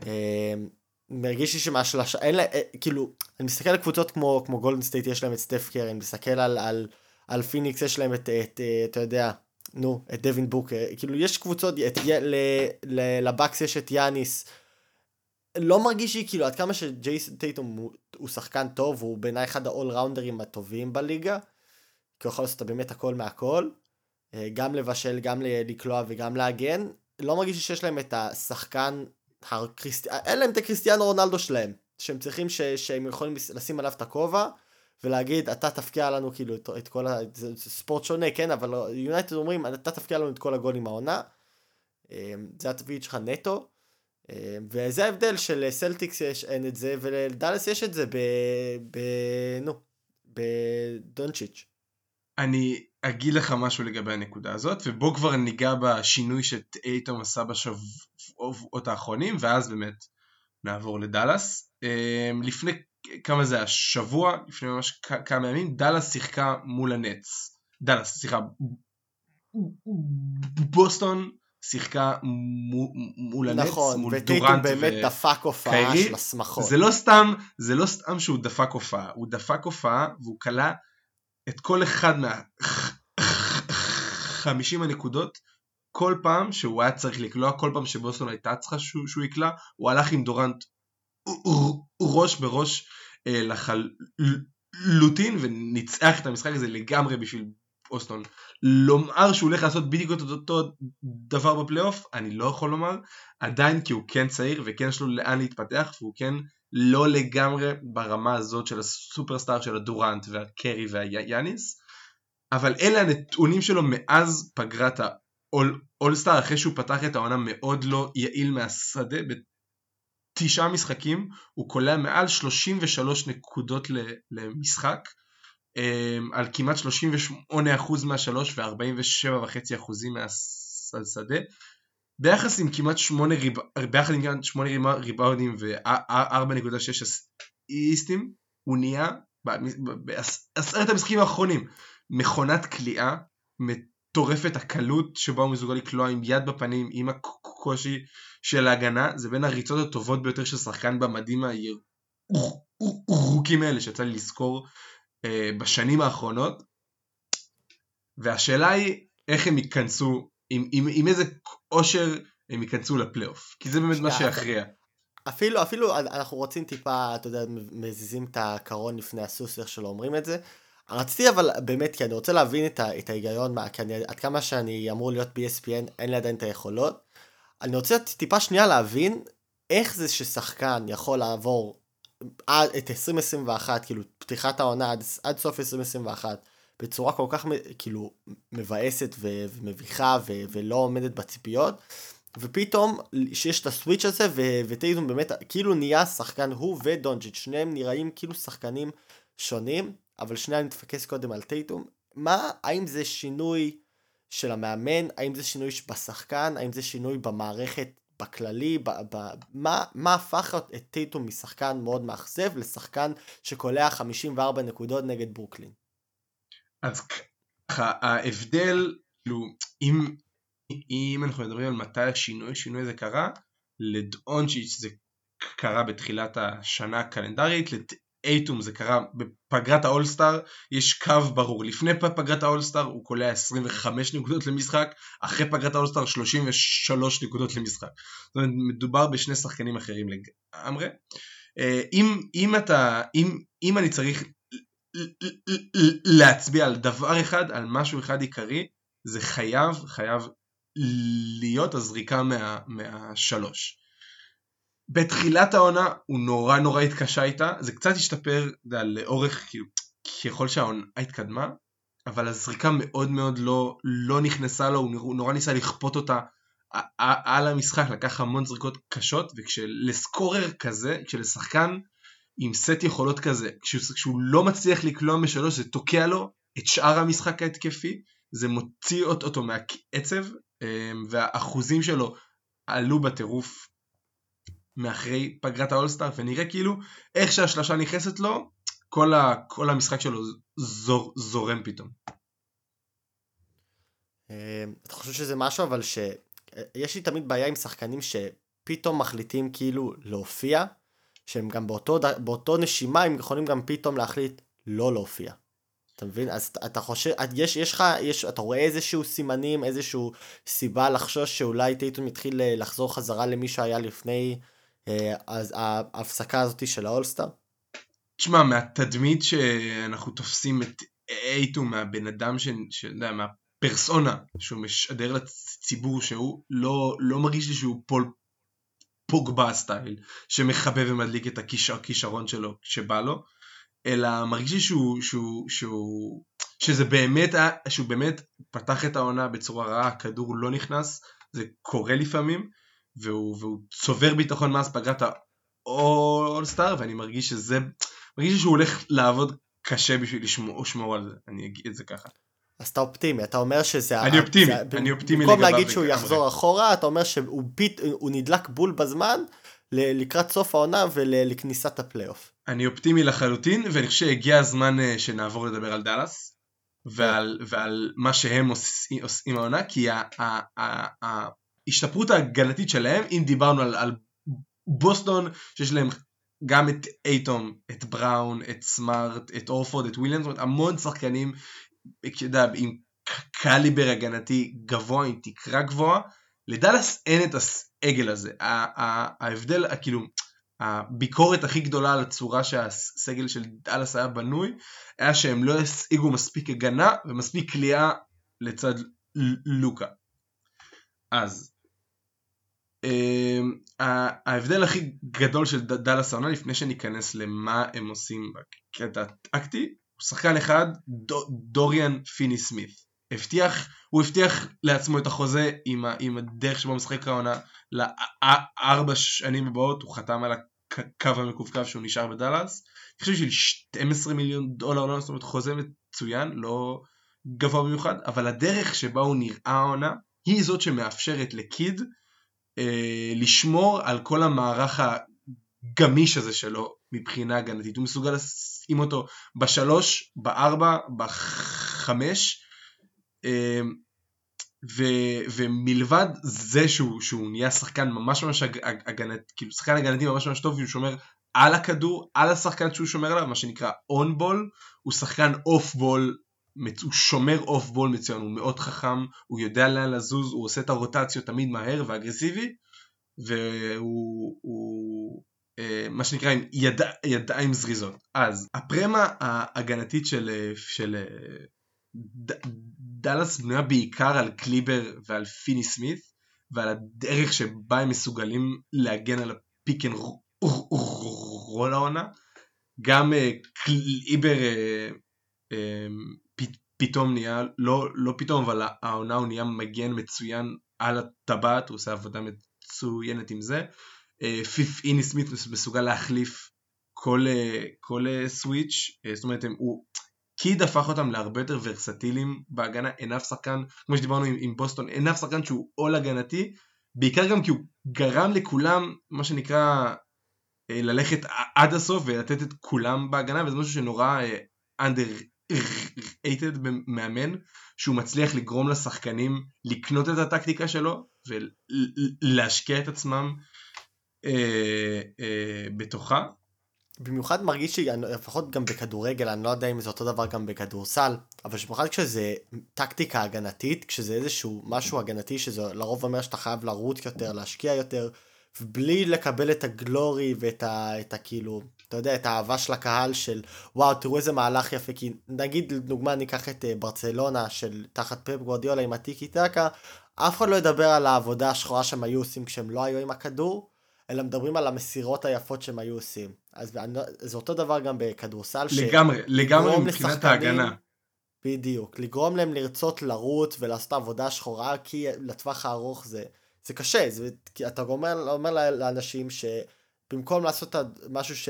מרגיש לי שמהשלושה, אין לה, כאילו, אני מסתכל על קבוצות כמו, כמו גולדן סטייט, יש להם את סטף קרי, אני מסתכל על, על, על פיניקס, יש להם את, את, אתה יודע, נו, את דווין בוקר, כאילו, יש קבוצות, את, ל, ל, לבקס יש את יאניס, לא מרגיש לי כאילו עד כמה שג'ייסון טייטום הוא, הוא שחקן טוב, הוא בעיניי אחד האול ראונדרים הטובים בליגה, כי הוא יכול לעשות באמת הכל מהכל, אה, גם לבשל, גם לקלוע וגם להגן, לא מרגיש לי שיש להם את השחקן, הקריסט... אין להם את הקריסטיאנו רונלדו שלהם, שהם צריכים ש... שהם יכולים לשים עליו את הכובע, ולהגיד אתה תפקיע לנו כאילו את, את כל ה... זה, ספורט שונה כן אבל יונייטד אומרים אתה תפקיע לנו את כל הגולים העונה. אה, זה התפקיד שלך נטו. אה, וזה ההבדל של סלטיקס יש אין את זה ולדאלס יש את זה ב... ב... נו, בדונצ'יץ'. אני אגיד לך משהו לגבי הנקודה הזאת ובוא כבר ניגע בשינוי שאייטום עשה בשבועות האחרונים ואז באמת נעבור לדאלאס. אה, לפני כמה זה היה? שבוע, לפני ממש כמה ימים, דאלאס שיחקה מול הנץ. דאלאס, סליחה, בוסטון שיחקה מול הנץ, נכון, מול דורנט ו... באמת דפק הופעה של השמחות. זה לא סתם, זה לא סתם שהוא דפק הופעה, הוא דפק הופעה והוא כלה את כל אחד מה-50 הנקודות כל פעם שהוא היה צריך לקלוע, כל פעם שבוסטון הייתה צריכה שהוא, שהוא יקלע, הוא הלך עם דורנט ראש בראש אה, לחלוטין וניצח את המשחק הזה לגמרי בשביל אוסטון. לומר שהוא הולך לעשות בדיוק את אותו דבר בפלייאוף, אני לא יכול לומר, עדיין כי הוא כן צעיר וכן יש לו לאן להתפתח והוא כן לא לגמרי ברמה הזאת של הסופרסטאר של הדורנט והקרי והיאניס, אבל אלה הנתונים שלו מאז פגרת האולסטאר אחרי שהוא פתח את העונה מאוד לא יעיל מהשדה בתשעה משחקים הוא קולע מעל 33 נקודות למשחק אמ, על כמעט 38% מהשלוש ו-47.5% מהשדה. ביחס עם כמעט 8 ריב... ביחד עם כמעט 8 ריבאודים ו-4.6 אסיסטים הוא נהיה בעשרת המשחקים האחרונים מכונת כליאה מטורפת הקלות שבה הוא מסוגל לקלוע עם יד בפנים עם הקושי של ההגנה זה בין הריצות הטובות ביותר של שחקן במדים הירוקים האלה שיצא לי לזכור אה, בשנים האחרונות והשאלה היא איך הם ייכנסו, עם, עם, עם איזה עושר הם ייכנסו לפלייאוף, כי זה באמת מה שיכריע. אפילו, אפילו אנחנו רוצים טיפה, אתה יודע, מזיזים את הקרון לפני הסוס, איך שלא אומרים את זה. רציתי אבל באמת, כי אני רוצה להבין את, ה, את ההיגיון, מה, כי אני, עד כמה שאני אמור להיות ב-ESPN, אין לי עדיין את היכולות. אני רוצה טיפה שנייה להבין איך זה ששחקן יכול לעבור עד, את 2021, כאילו פתיחת העונה עד, עד סוף 2021, בצורה כל כך כאילו מבאסת ו, ומביכה ו, ולא עומדת בציפיות, ופתאום שיש את הסוויץ' הזה וטייזום באמת כאילו נהיה שחקן הוא ודונג'יץ', שניהם נראים כאילו שחקנים שונים, אבל שניהם נתפקס קודם על טייטום. מה, האם זה שינוי של המאמן, האם זה שינוי בשחקן, האם זה שינוי במערכת בכללי, ב, ב, מה, מה הפך את טייטום משחקן מאוד מאכזב לשחקן שקולע 54 נקודות נגד ברוקלין? אז ככה, ההבדל, כאילו, אם, אם אנחנו מדברים על מתי השינוי, השינוי הזה קרה, לדאונצ'יץ' זה קרה בתחילת השנה הקלנדרית, אייטום זה קרה בפגרת האולסטאר, יש קו ברור, לפני פגרת האולסטאר הוא קולע 25 נקודות למשחק, אחרי פגרת האולסטאר 33 נקודות למשחק. זאת אומרת מדובר בשני שחקנים אחרים לגמרי. אה, אם, אם, אתה, אם, אם אני צריך להצביע על דבר אחד, על משהו אחד עיקרי, זה חייב, חייב להיות הזריקה מה, מהשלוש. בתחילת העונה הוא נורא נורא התקשה איתה, זה קצת השתפר לאורך, כאילו, ככל שהעונה התקדמה, אבל הזריקה מאוד מאוד לא, לא נכנסה לו, הוא נורא ניסה לכפות אותה על המשחק, לקח המון זריקות קשות, וכשלסקורר כזה, כשלשחקן עם סט יכולות כזה, כשהוא לא מצליח לקלוע משלוש, זה תוקע לו את שאר המשחק ההתקפי, זה מוציא אותו מהקצב, אה, והאחוזים שלו עלו בטירוף מאחרי פגרת האולסטאר ונראה כאילו איך שהשלושה נכנסת לו כל, ה, כל המשחק שלו זור, זורם פתאום. אה, אתה חושב שזה משהו אבל שיש לי תמיד בעיה עם שחקנים ש... פתאום מחליטים כאילו להופיע, שהם גם באותו, באותו נשימה הם יכולים גם פתאום להחליט לא להופיע. אתה מבין? אז אתה חושב, יש, יש לך, יש, אתה רואה איזשהו סימנים, איזשהו סיבה לחשוש שאולי טייטון מתחיל אה, לחזור חזרה למי שהיה לפני אז ההפסקה הזאת של האולסטאר? תשמע, מהתדמית שאנחנו תופסים את טייטום הבן אדם, ש... ש... יודע, מהפרסונה שהוא משדר לציבור שהוא לא, לא מרגיש לי שהוא פול פוגבה style שמחבב ומדליק את הכישרון שלו כשבא לו אלא מרגיש לי שהוא, שהוא, שהוא, שזה באמת, שהוא באמת פתח את העונה בצורה רעה, הכדור לא נכנס, זה קורה לפעמים, והוא, והוא צובר ביטחון מאז פגרת האולסטאר, ואני מרגיש שזה, מרגיש שהוא הולך לעבוד קשה בשביל לשמור, לשמור על זה, אני אגיד את זה ככה. אז אתה אופטימי, אתה אומר שזה... אני אופטימי, זה, אני אופטימי לגביו. במקום להגיד שהוא יחזור אחורה, אתה אומר שהוא פית, נדלק בול בזמן, לקראת סוף העונה ולכניסת הפלייאוף. אני אופטימי לחלוטין, ואני חושב שהגיע הזמן אה, שנעבור לדבר על דאלאס, ועל, ועל מה שהם עושים, עושים העונה, כי ההשתפרות ההגנתית שלהם, אם דיברנו על, על בוסטון, שיש להם גם את אייטום, את בראון, את סמארט, את אורפורד, את וויליאמס, המון שחקנים יודע, עם קליבר הגנתי גבוה, עם תקרה גבוהה, לדאלאס אין את העגל הזה. ההבדל, כאילו, הביקורת הכי גדולה על הצורה שהסגל של דאלאס היה בנוי, היה שהם לא השיגו מספיק הגנה ומספיק כליאה לצד לוקה. אז ההבדל הכי גדול של דאלאס העונה לפני שניכנס למה הם עושים בקטע הטקטי, הוא שחקן אחד, דוריאן פיני סמית. הבטיח, הוא הבטיח לעצמו את החוזה עם, עם הדרך שבו משחק העונה לארבע שנים הבאות, הוא חתם על הקו המקווקו שהוא נשאר בדאלאס. אני חושב של 12 מיליון דולר, לא זאת אומרת חוזה מצוין, לא גבוה במיוחד, אבל הדרך שבה הוא נראה העונה, היא זאת שמאפשרת לקיד אה, לשמור על כל המערך הגמיש הזה שלו מבחינה הגנתית. הוא מסוגל לשים אותו בשלוש, בארבע, בחמש, אמ, ו, ומלבד זה שהוא, שהוא נהיה שחקן ממש ממש הגנתי, כאילו שחקן הגנתי ממש ממש טוב, הוא שומר על הכדור, על השחקן שהוא שומר עליו, מה שנקרא on ball, הוא שחקן off ball, הוא שומר off ball מצוין, הוא מאוד חכם, הוא יודע לאן לזוז, הוא עושה את הרוטציות תמיד מהר ואגרסיבי, והוא הוא, אה, מה שנקרא עם יד, ידיים זריזות. אז הפרמה ההגנתית של, של ד, דאלאס בנויה בעיקר על קליבר ועל פיני סמית ועל הדרך שבה הם מסוגלים להגן על ה pick and roll העונה. גם אה, קליבר אה, אה, פתאום נהיה, לא, לא פתאום, אבל העונה הוא נהיה מגן מצוין על הטבעת, הוא עושה עבודה מצוינת עם זה. פיני סמית מסוגל להחליף כל, כל switch, זאת אומרת הוא קיד הפך אותם להרבה יותר ורסטיליים בהגנה, אין אף שחקן, כמו שדיברנו עם, עם בוסטון, אין אף שחקן שהוא עול הגנתי, בעיקר גם כי הוא גרם לכולם, מה שנקרא, אה, ללכת עד הסוף ולתת את כולם בהגנה, וזה משהו שנורא uh, underrated במאמן, שהוא מצליח לגרום לשחקנים לקנות את הטקטיקה שלו ולהשקיע את עצמם uh, uh, בתוכה. במיוחד מרגיש לי, לפחות גם בכדורגל, אני לא יודע אם זה אותו דבר גם בכדורסל, אבל במיוחד כשזה טקטיקה הגנתית, כשזה איזשהו משהו הגנתי, שזה לרוב אומר שאתה חייב לרוץ יותר, להשקיע יותר, ובלי לקבל את הגלורי ואת ה, את ה כאילו, אתה יודע, את האהבה של הקהל של וואו, תראו איזה מהלך יפה, כי נגיד, לדוגמה, ניקח את אה, ברצלונה של תחת פפ גורדיולה עם הטיקי טקה, אף אחד לא ידבר על העבודה השחורה שהם היו עושים כשהם לא היו עם הכדור, אלא מדברים על המסירות היפות שהם היו עושים. אז לא- זה אותו דבר גם בכדורסל. לגמרי, לגמרי מבחינת ההגנה. בדיוק, לגרום להם לרצות לרוץ ולעשות עבודה שחורה, כי לטווח הארוך זה, זה קשה, זה, כי אתה אומר, אומר לאנשים שבמקום לעשות משהו ש...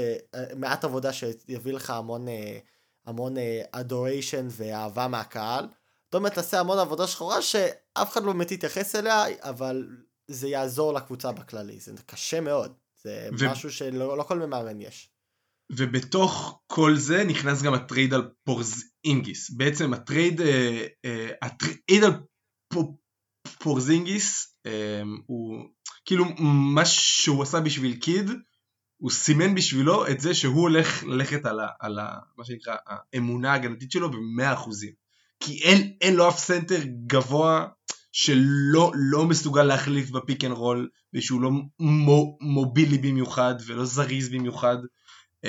מעט עבודה שיביא לך המון, אה, המון אדוריישן אה, ואהבה מהקהל, זאת אומרת תעשה המון עבודה שחורה שאף אחד לא באמת יתייחס אליה, אבל זה יעזור לקבוצה בכללי, זה קשה מאוד, זה ו... משהו שלא לא כל מאמן יש. ובתוך כל זה נכנס גם ה trade על פורזינגיס, בעצם ה trade, אה, אה, ה trade על פורזינגיס אה, הוא, כאילו מה שהוא עשה בשביל קיד הוא סימן בשבילו את זה שהוא הולך ללכת על, ה, על ה, מה שנקרא האמונה ההגנתית שלו במאה אחוזים. כי אין, אין לו אף סנטר גבוה שלא לא מסוגל להחליף ב pick and roll ושהוא לא מו, מובילי במיוחד ולא זריז במיוחד. uh,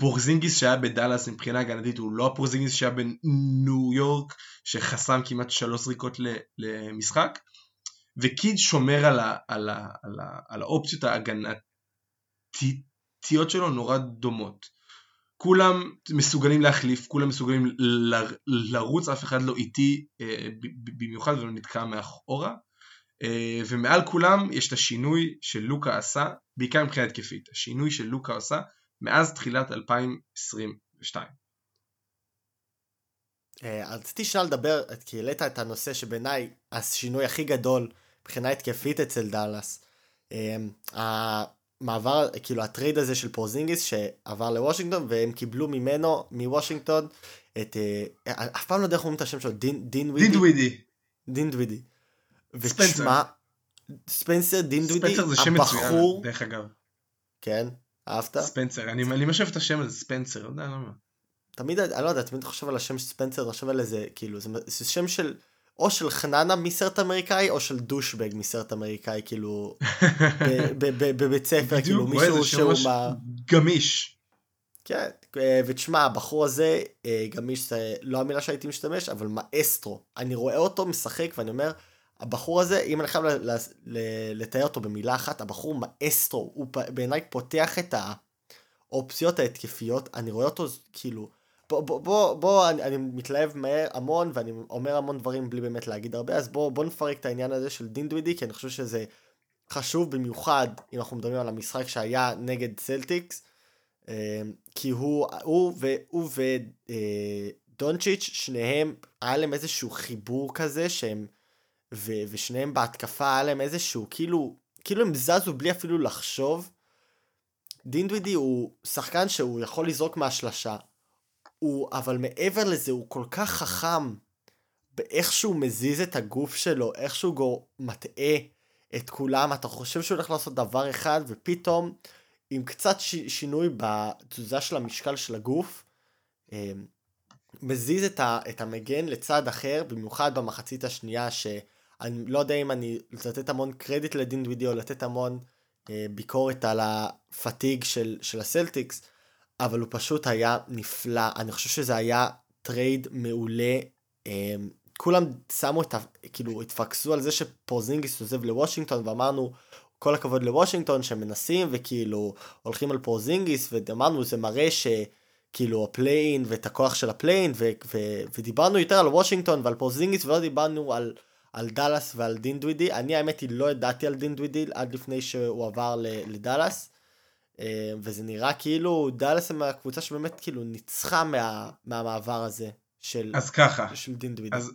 הפורזינגיס שהיה בדאלאס מבחינה הגנתית הוא לא הפורזינגיס שהיה בניו יורק שחסם כמעט שלוש זריקות למשחק. וקיד שומר על, ה, על, ה, על, ה, על האופציות ההגנתיות שלו נורא דומות כולם מסוגלים להחליף, כולם מסוגלים לרוץ, אף אחד לא איטי אה, במיוחד ולא נתקע מאחורה אה, ומעל כולם יש את השינוי שלוקה עשה, בעיקר מבחינה התקפית, השינוי שלוקה עשה מאז תחילת 2022. אה, רציתי שנייה לדבר, כי העלית את הנושא שבעיניי השינוי הכי גדול מבחינה התקפית אצל דאלאס. המעבר, כאילו ה trade הזה של פורזינגיס שעבר לוושינגטון והם קיבלו ממנו, מוושינגטון, את, אה, אף פעם לא יודע איך אומרים את השם שלו, דין, דין ווידי. דין דווידי. דין דווידי. ותשמע, ספנסר דין דווידי, ספנסר זה שם מצוין, דרך אגב. כן, אהבת? ספנסר, אני, אני משאב את השם הזה, ספנסר, לא יודע למה. תמיד, אני לא יודע, תמיד חושב על השם ספנסר, חושב על איזה, כאילו, זה, זה שם של, או של חננה מסרט אמריקאי, או של דושבג מסרט אמריקאי, כאילו, בבית ספר, כאילו, מישהו שהוא מה... גמיש. כן, אה, ותשמע, הבחור הזה, אה, גמיש זה לא המילה שהייתי משתמש, אבל מאסטרו. אני רואה אותו משחק ואני אומר, הבחור הזה, אם אני חייב לתאר אותו במילה אחת, הבחור מאסטרו, הוא בעיניי פותח את האופציות ההתקפיות, אני רואה אותו כאילו, בוא, בוא, בוא, אני, אני מתלהב מהר המון ואני אומר המון דברים בלי באמת להגיד הרבה, אז בוא, בוא נפרק את העניין הזה של דין דווידי, כי אני חושב שזה חשוב במיוחד אם אנחנו מדברים על המשחק שהיה נגד סלטיקס, אה, כי הוא, הוא, הוא ודונצ'יץ', אה, שניהם, היה להם איזשהו חיבור כזה שהם ו- ושניהם בהתקפה היה להם איזשהו, כאילו, כאילו הם זזו בלי אפילו לחשוב. דינדווידי הוא שחקן שהוא יכול לזרוק מהשלשה, הוא, אבל מעבר לזה הוא כל כך חכם באיך שהוא מזיז את הגוף שלו, איך שהוא גור, מטעה את כולם, אתה חושב שהוא הולך לעשות דבר אחד, ופתאום עם קצת ש- שינוי בתזוזה של המשקל של הגוף, אה, מזיז את, ה- את המגן לצד אחר, במיוחד במחצית השנייה, ש... אני לא יודע אם אני לתת המון קרדיט לדין דוידי או לתת המון אה, ביקורת על הפתיג של, של הסלטיקס, אבל הוא פשוט היה נפלא. אני חושב שזה היה trade מעולה. אה, כולם שמו את ה... כאילו התפקסו על זה שפורזינגיס עוזב לוושינגטון ואמרנו כל הכבוד לוושינגטון שמנסים וכאילו הולכים על פורזינגיס ואמרנו זה מראה ש... ה play-in ואת הכוח של ה play-in ו- ו- ודיברנו יותר על וושינגטון ועל פורזינגיס ולא דיברנו על על דאלאס ועל דינווידי. אני האמת היא לא ידעתי על דינווידי עד לפני שהוא עבר לדאלאס. אה, וזה נראה כאילו דאלאס הם הקבוצה שבאמת כאילו ניצחה מה, מהמעבר הזה של, אז ככה, של דינווידי. אז,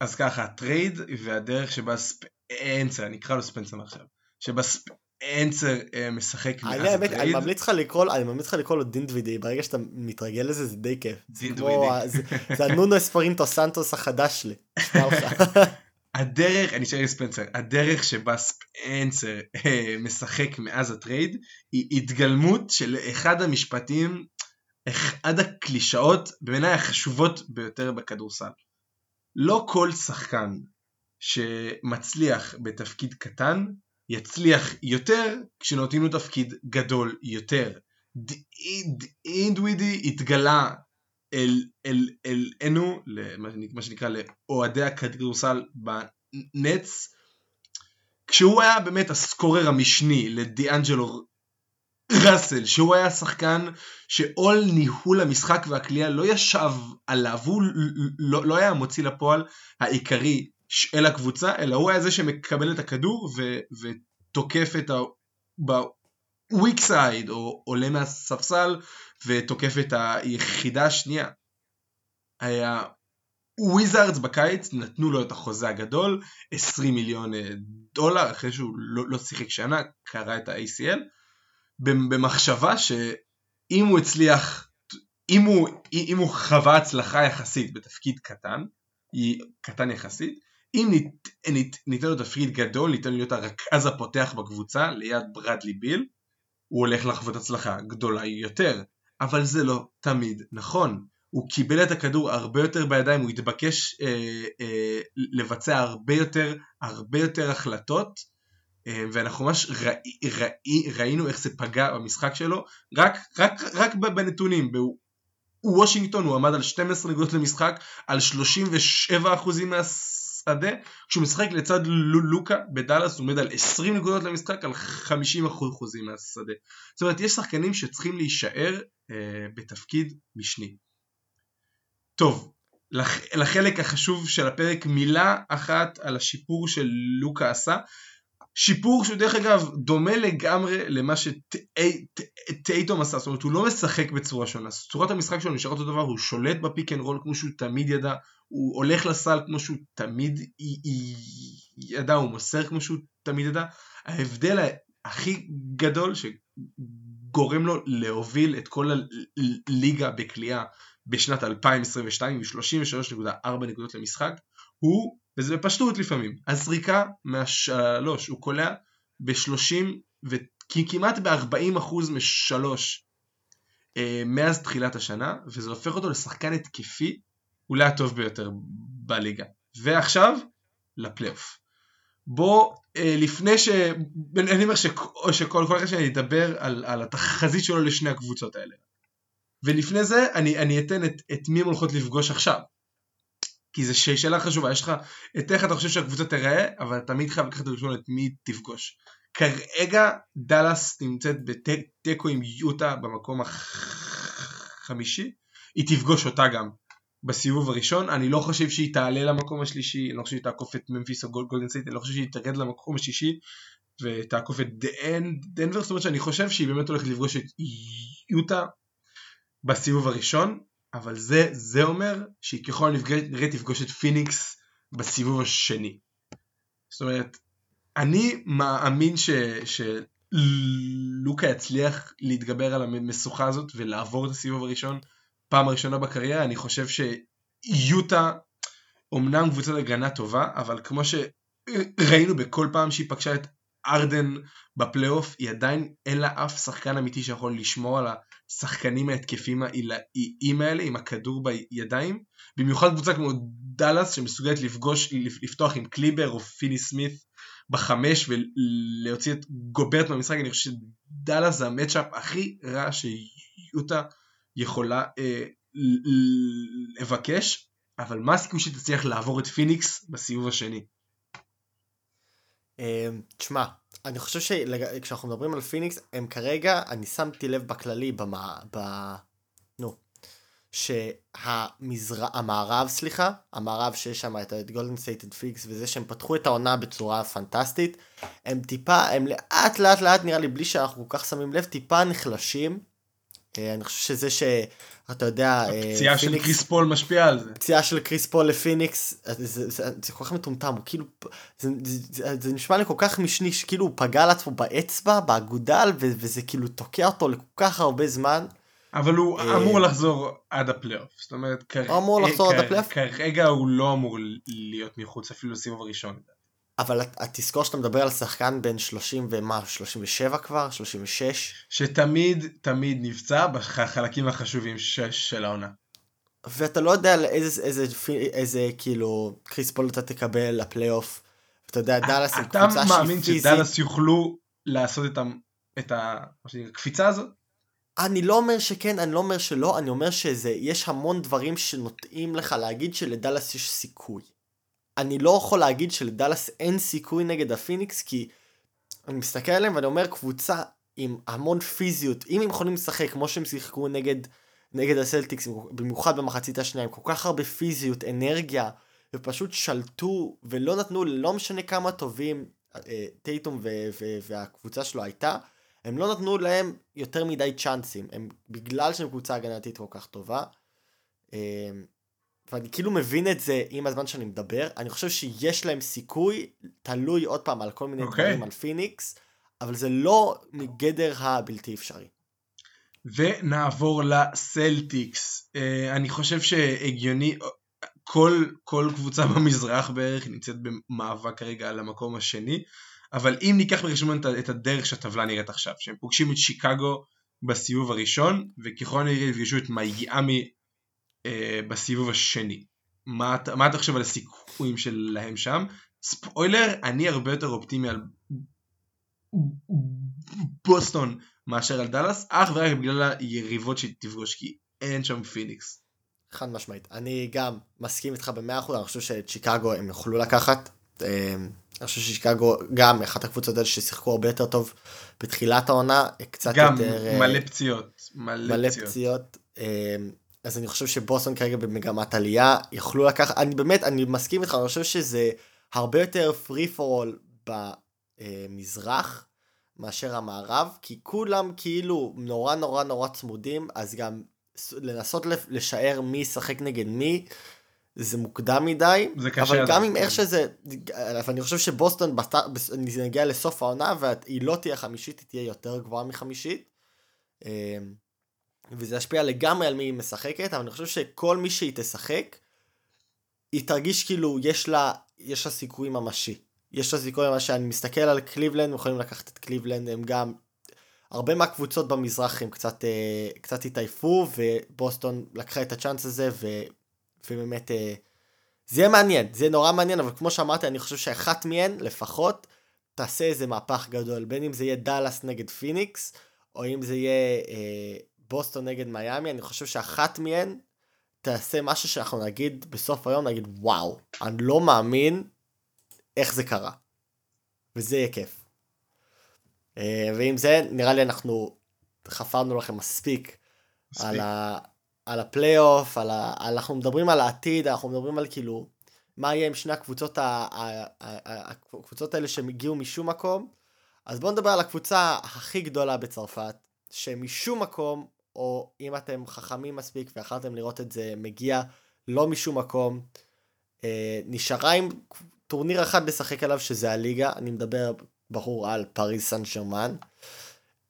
אז ככה, ה trade והדרך שבה ספנסר, נקרא לו ספנסר עכשיו, שבה ספנסר אה, משחק מאז ה trade. אני ממליץ לך לקרוא, אני ממליץ לך לקרוא לו דינווידי, ברגע שאתה מתרגל לזה זה די כיף. דינווידי. זה, הנונו אספיריטו סנטו החדש שלי. הדרך, אני אשאר ספנסר, הדרך שבה ספנסר אה, משחק מאז ה trade היא התגלמות של אחד המשפטים, אחד הקלישאות בעיניי החשובות ביותר בכדורסל. לא כל שחקן שמצליח בתפקיד קטן יצליח יותר כשנותנים לו תפקיד גדול יותר. אינדווידי התגלה אל, אל, אל אנו, מה שנקרא לאוהדי הכדורסל בנץ, כשהוא היה באמת הסקורר המשני לדיאנג'לו ראסל, שהוא היה שחקן שעול ניהול המשחק והקליעה לא ישב עליו, הוא לא, לא היה המוציא לפועל העיקרי של הקבוצה, אלא הוא היה זה שמקבל את הכדור ו, ותוקף את ה... weak side, או עולה מהספסל ותוקף את היחידה השנייה. היה וויזארדס בקיץ נתנו לו את החוזה הגדול, 20 מיליון אה, דולר, אחרי שהוא לא, לא שיחק שנה, קרא את ה-ACL, במחשבה שאם הוא הצליח, אם הוא, אם הוא חווה הצלחה יחסית בתפקיד קטן, קטן יחסית, אם ניתן ניתן, ניתן לו תפקיד גדול, ניתן להיות הרכז הפותח בקבוצה ליד ברדלי ביל, הוא הולך לחוות הצלחה גדולה יותר, אבל זה לא תמיד נכון. הוא קיבל את הכדור הרבה יותר בידיים, הוא התבקש אה, אה, לבצע הרבה יותר, הרבה יותר החלטות, אה, ואנחנו ממש ראי, ראי, ראינו איך זה פגע במשחק שלו, רק, רק, רק בנתונים, בוושינגטון הוא עמד על 12 נקודות למשחק, על 37% מהשדה, כשהוא משחק לצד לוקה בדאלאס הוא עומד על 20 נקודות למשחק, על 50% מהשדה. זאת אומרת, יש שחקנים שצריכים להישאר אה, בתפקיד משני. טוב, לח, לחלק החשוב של הפרק מילה אחת על השיפור שלוקה עשה. שיפור שהוא דרך אגב דומה לגמרי למה שטייטום עשה, זאת אומרת הוא לא משחק בצורה שונה, צורת המשחק שלו נשאר אותו דבר, הוא שולט ב pick and roll כמו שהוא תמיד ידע, הוא הולך לסל כמו שהוא תמיד ידע, הוא מוסר כמו שהוא תמיד ידע, ההבדל הכי גדול שגורם לו להוביל את כל הליגה בקליעה בשנת 2022 עם 33.4 נקודות למשחק הוא, וזה בפשטות לפעמים, הזריקה מהשלוש, הוא קולע ב-30 וכמעט ב-40% משלוש אה, מאז תחילת השנה, וזה הופך אותו לשחקן התקפי אולי הטוב ביותר בליגה. ועכשיו, לפלייאוף. בוא, אה, לפני ש... אני אומר שכל כל אחד שאני אדבר על, על התחזית שלו לשני הקבוצות האלה. ולפני זה אני, אני אתן את, את מי הם הולכות לפגוש עכשיו. כי זו שאלה חשובה, יש לך את איך אתה חושב שהקבוצה תיראה, אבל תמיד חייב לקחת ראשון את מי תפגוש. כרגע דאלאס נמצאת בתיקו עם יוטה במקום החמישי, היא תפגוש אותה גם בסיבוב הראשון, אני לא חושב שהיא תעלה למקום השלישי, אני לא חושב שהיא תעקוף את ממפיס או גולדן סטייט, אני לא חושב שהיא תרד למקום השישי ותעקוף את דנבר, זאת אומרת שאני חושב שהיא באמת הולכת לפגוש את יוטה בסיבוב הראשון, אבל זה, זה אומר שהיא ככל הנראה תפגוש את פיניקס בסיבוב השני. זאת אומרת, אני מאמין ש, שלוקה יצליח להתגבר על המשוכה הזאת ולעבור את הסיבוב הראשון פעם ראשונה בקריירה, אני חושב שיוטה אומנם קבוצת הגנה טובה, אבל כמו שראינו בכל פעם שהיא פגשה את דאלאס בפלייאוף, היא עדיין אין לה אף שחקן אמיתי שיכול לשמור על השחקנים ההתקפיים העילאיים האלה עם הכדור בידיים, במיוחד קבוצה כמו דאלאס שמסוגלת לפגוש, לפתוח עם קליבה או פיני-סמית בחמש ולהוציא את גוברט מהמשחק, אני חושב שדאלאס זה ה matchup הכי רע שיוטה יכולה אה, לבקש, אבל מה הסיכוי שתצליח לעבור את פיניקס בסיבוב השני? אמ, תשמע, אני חושב שכשאנחנו מדברים על פיניקס, הם כרגע, אני שמתי לב בכללי, במה, ב... נו, שהמערב, סליחה, המערב שיש שם את גולדן סטייט, פיניקס וזה שהם פתחו את העונה בצורה פנטסטית, הם טיפה, הם לאט לאט לאט נראה לי בלי שאנחנו כל כך שמים לב, טיפה נחלשים. אה, אני חושב שזה ש... אתה יודע, אה, הפציעה של קריס פול משפיעה על זה. פציעה של קריס פול לפיניקס, זה, זה, זה, זה כל כך מטומטם, הוא כאילו, זה, זה, נשמע לי כל כך משני, שכאילו הוא פגע על עצמו באצבע, באגודל, וזה כאילו תוקע אותו לכל כך הרבה זמן. אבל הוא אה, אמור לחזור עד הפלייאוף, זאת אומרת? כרגע הוא לא אמור להיות מחוץ אפילו לסיבוב הראשון. אבל תזכור שאתה מדבר על שחקן בן 30 ומה, 37 כבר? 36? שתמיד תמיד נפצע בחלקים החשובים ש- של העונה. ואתה לא יודע איזה, איזה, איזה כאילו קריס פול אתה תקבל לפלייאוף. אתה יודע, דאלאס היא קבוצה שהיא פיזית. אתה מאמין שדאלאס יוכלו לעשות את, ה, את ה, הקפיצה הזאת? אני לא אומר שכן, אני לא אומר שלא, אני אומר שיש המון דברים שנותנים לך להגיד שלדאלאס יש סיכוי. אני לא יכול להגיד שלדאלאס אין סיכוי נגד הפיניקס, כי אני מסתכל עליהם ואני אומר קבוצה עם המון פיזיות, אם הם יכולים לשחק כמו שהם שיחקו נגד, נגד הסלטיקס, במיוחד במחצית השנייה, עם כל כך הרבה פיזיות, אנרגיה, ופשוט שלטו ולא נתנו, לא משנה כמה טובים אה, טייטום והקבוצה שלו הייתה, הם לא נתנו להם יותר מדי צ'אנסים, הם, בגלל שהם קבוצה הגנתית כל כך טובה. אה, ואני כאילו מבין את זה עם הזמן שאני מדבר, אני חושב שיש להם סיכוי, תלוי עוד פעם על כל מיני okay. אוקיי. דברים על פיניקס, אבל זה לא מגדר הבלתי אפשרי. ונעבור לסלטיקס. Uh, אני חושב שהגיוני, כל, כל קבוצה במזרח בערך נמצאת במאבק כרגע על המקום השני, אבל אם ניקח בחשבון את הדרך שהטבלה נראית עכשיו, שהם פוגשים את שיקגו בסיבוב הראשון, וככל הנראה יפגשו את מייאמי אה, בסיבוב השני. מה, מה אתה חושב על הסיכויים שלהם שם? ספוילר, אני הרבה יותר אופטימי על בוסטון מאשר על דאלאס, אך ורק בגלל היריבות שהיא תפגוש, כי אין שם פיניקס. חד משמעית. אני גם מסכים איתך במאה אחוז, אני חושב שאת שיקגו הם יוכלו לקחת. אה, אני חושב ששיקגו גם אחת הקבוצות האלה ששיחקו הרבה יותר טוב בתחילת העונה, קצת גם יותר... גם מלא פציעות. מלא, מלא פציעות. פציעות. אז אני חושב שבוסטון כרגע במגמת עלייה, יכלו לקחת, אני באמת, אני מסכים איתך, אני חושב שזה הרבה יותר פרי פור אול במזרח מאשר המערב, כי כולם כאילו נורא נורא נורא צמודים, אז גם לנסות לשער מי ישחק נגד מי, זה מוקדם מדי, זה קשה אבל גם אם איך שזה, אבל אני חושב שבוסטון נגיע לסוף העונה והיא לא תהיה חמישית, היא תהיה יותר גבוהה מחמישית. וזה ישפיע לגמרי על מי היא משחקת, אבל אני חושב שכל מי שהיא תשחק, היא תרגיש כאילו יש לה, יש לה סיכוי ממשי. יש לה סיכוי ממשי, אני מסתכל על קליבלנד, הם יכולים לקחת את קליבלנד, הם גם, הרבה מהקבוצות במזרח הם קצת, אה, קצת התעייפו, ובוסטון לקחה את ה chance הזה, ו, ובאמת, אה, זה יהיה מעניין, זה יהיה נורא מעניין, אבל כמו שאמרתי, אני חושב שאחת מהן, לפחות, תעשה איזה מהפך גדול, בין אם זה יהיה דאלאס נגד פיניקס, או אם זה יהיה אה, בוסטון נגד מיאמי, אני חושב שאחת מהן תעשה משהו שאנחנו נגיד בסוף היום, נגיד וואו, אני לא מאמין איך זה קרה. וזה יהיה כיף. אה, ועם זה, נראה לי אנחנו חפרנו לכם מספיק, מספיק. על, ה, על הפלייאוף, על ה, אנחנו מדברים על העתיד, אנחנו מדברים על כאילו, מה יהיה עם שני הקבוצות, ה, ה, ה, הקבוצות האלה שהם הגיעו משום מקום. אז בואו נדבר על הקבוצה הכי גדולה בצרפת, שמשום מקום או אם אתם חכמים מספיק ויכלתם לראות את זה מגיע לא משום מקום, אה, נשארה עם טורניר אחד לשחק עליו שזה הליגה, אני מדבר ברור על פריס סן שרמן.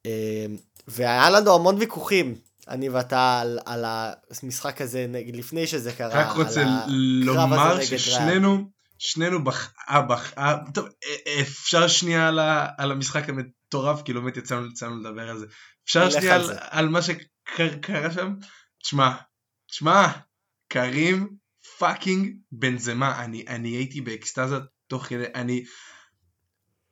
אה, והיה לנו המון ויכוחים, אני ואתה, על, על המשחק הזה נגד, לפני שזה קרה. רק רוצה לומר ששנינו, שנינו בחאה, בחאה, טוב, אפשר שנייה על, ה, על המשחק המטורף, כאילו באמת יצאנו, יצאנו לדבר על זה. אפשר שנייה על, על מה שקרה שם? תשמע, תשמע, קרים פאקינג בנזמה, אני, אני הייתי באקסטזה תוך כדי, אני,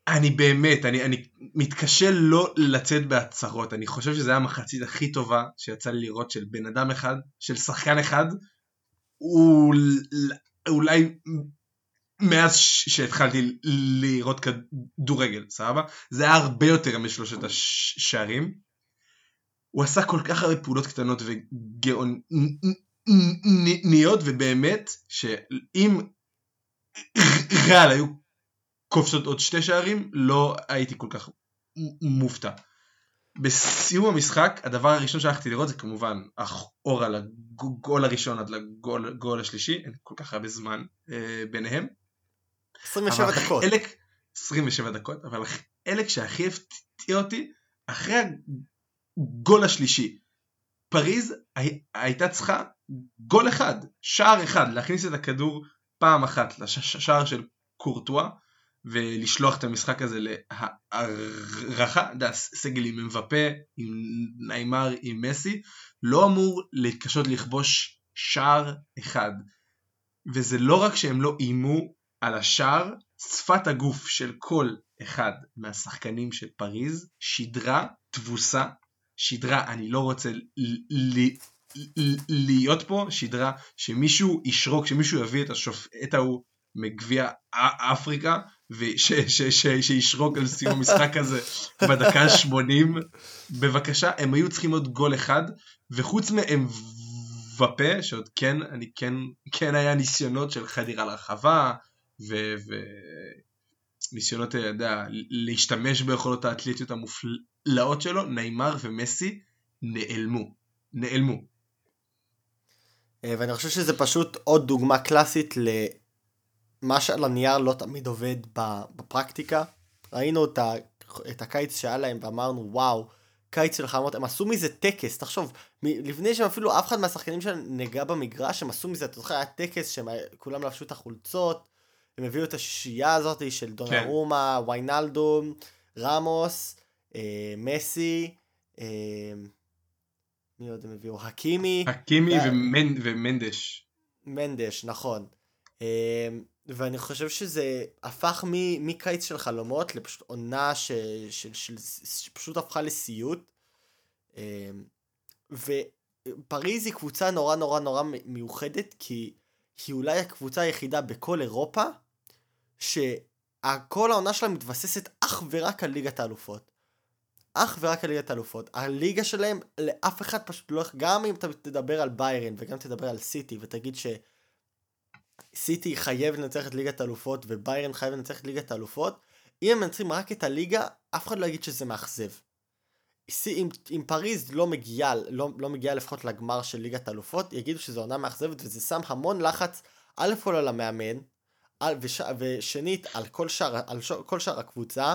אני באמת, אני, אני מתקשה לא לצאת בהצהרות, אני חושב שזו הייתה המחצית הכי טובה שיצא לי לראות של בן אדם אחד, של שחקן אחד, אולי מאז שהתחלתי לראות כדורגל, סבבה? זה היה הרבה יותר משלושת השערים. הוא עשה כל כך הרבה פעולות קטנות וגאוניות, ובאמת, שאם ריאל היו כובשות עוד שתי שערים, לא הייתי כל כך מופתע. בסיום המשחק, הדבר הראשון שהלכתי לראות זה כמובן האור על הגול הראשון עד לגול השלישי, אין כל כך הרבה זמן אה, ביניהם. 27 דקות. חלק, 27 דקות, אבל החלק שהכי הפתיע אותי, אחרי הגול השלישי, פריז הייתה צריכה גול אחד, שער אחד, להכניס את הכדור פעם אחת לשער של קורטואה, ולשלוח את המשחק הזה להערכה, סגל עם מבפה, עם ניימר, עם מסי, לא אמור להתקשות לכבוש שער אחד. וזה לא רק שהם לא איימו על השער, שפת הגוף של כל אחד מהשחקנים של פריז שידרה תבוסה, שידרה אני לא רוצה להיות פה, שידרה שמישהו ישרוק, שמישהו יביא את השופט ההוא מגביע אפריקה ושישרוק על סיום המשחק הזה בדקה ה-80 בבקשה הם היו צריכים עוד גול אחד וחוץ מהם ופה שעוד כן אני כן כן היה ניסיונות של חדירה לרחבה וניסיונות, אתה יודע, להשתמש ביכולות האתלטיות המופלאות שלו, ניימר ומסי נעלמו. נעלמו. אה, ואני חושב שזה פשוט עוד דוגמה קלאסית למה שעל הנייר לא תמיד עובד בפרקטיקה. ראינו את, ה... את הקיץ שהיה להם ואמרנו וואו, קיץ של חלומות, הם עשו מזה טקס, תחשוב, לפני שהם אפילו אף אחד מהשחקנים שלהם נגע במגרש, הם עשו מזה, אתה זוכר, היה טקס שהם כולם לבשו את החולצות, הם הביאו את השישייה הזאת של כן. דונרומה, כן. ויינלדום, רמוס, אה, מסי, אה, מי עוד הם הביאו? הקימי. הקימי ו... ומנ... ומנדש. מנדש, נכון. אה, ואני חושב שזה הפך מ, מקיץ של חלומות לפשוט עונה ש, ש, ש, שפשוט הפכה לסיוט. אמ, ופריז היא קבוצה נורא נורא נורא מיוחדת כי היא אולי הקבוצה היחידה בכל אירופה שכל העונה שלה מתבססת אך ורק על ליגת האלופות. אך ורק על ליגת האלופות. הליגה שלהם לאף אחד פשוט לא... גם אם אתה תדבר על ביירן וגם תדבר על סיטי ותגיד ש... סיטי חייב לנצח את ליגת האלופות וביירן חייב לנצח את ליגת האלופות, אם הם מנצחים רק את הליגה, אף אחד לא יגיד שזה מאכזב. אם, אם פריז לא מגיעה, לא, לא מגיעה לפחות לגמר של ליגת האלופות, יגידו שזו עונה מאכזבת וזה שם המון לחץ, א' כל על המאמן, על, וש, ושנית על כל שאר, על ש, כל שאר הקבוצה,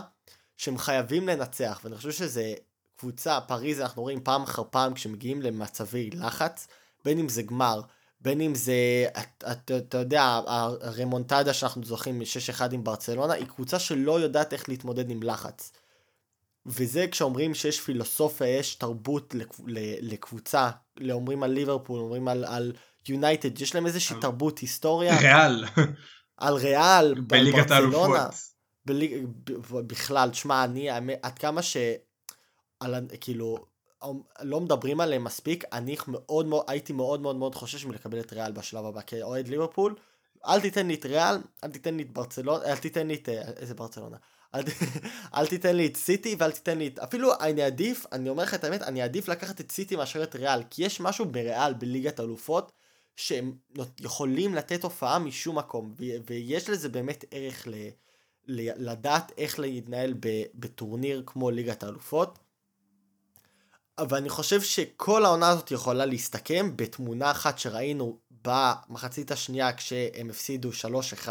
שהם חייבים לנצח, ואני חושב שזה קבוצה, פריז אנחנו רואים פעם אחר פעם כשמגיעים למצבי לחץ, בין אם זה גמר, בין אם זה, אתה את, את יודע, הרמונטדה שאנחנו זוכרים מ-6-1 עם ברצלונה, היא קבוצה שלא יודעת איך להתמודד עם לחץ. וזה כשאומרים שיש פילוסופיה, יש תרבות לקבוצה, אומרים על ליברפול, אומרים על יונייטד, יש להם איזושהי על... תרבות, היסטוריה. ריאל. על ריאל, בליגת האלופות. בליג... בכלל, תשמע, אני, עד כמה ש... על, כאילו, לא מדברים עליהם מספיק, אני מאוד מאוד, הייתי מאוד מאוד מאוד חושש מלקבל את ריאל בשלב הבא, כאוהד ליברפול, אל תיתן לי את ריאל, אל תיתן לי את ברצלונה, אל תיתן לי את, אה, איזה ברצלונה, אל, אל תיתן לי את סיטי ואל תיתן לי את, אפילו אני עדיף, אני אומר לך את האמת, אני עדיף לקחת את סיטי מאשר את ריאל, כי יש משהו בריאל בליגת אלופות, שהם יכולים לתת הופעה משום מקום, ויש לזה באמת ערך ל, ל, לדעת איך להתנהל בטורניר כמו ליגת האלופות. אבל אני חושב שכל העונה הזאת יכולה להסתכם בתמונה אחת שראינו במחצית השנייה כשהם הפסידו 3-1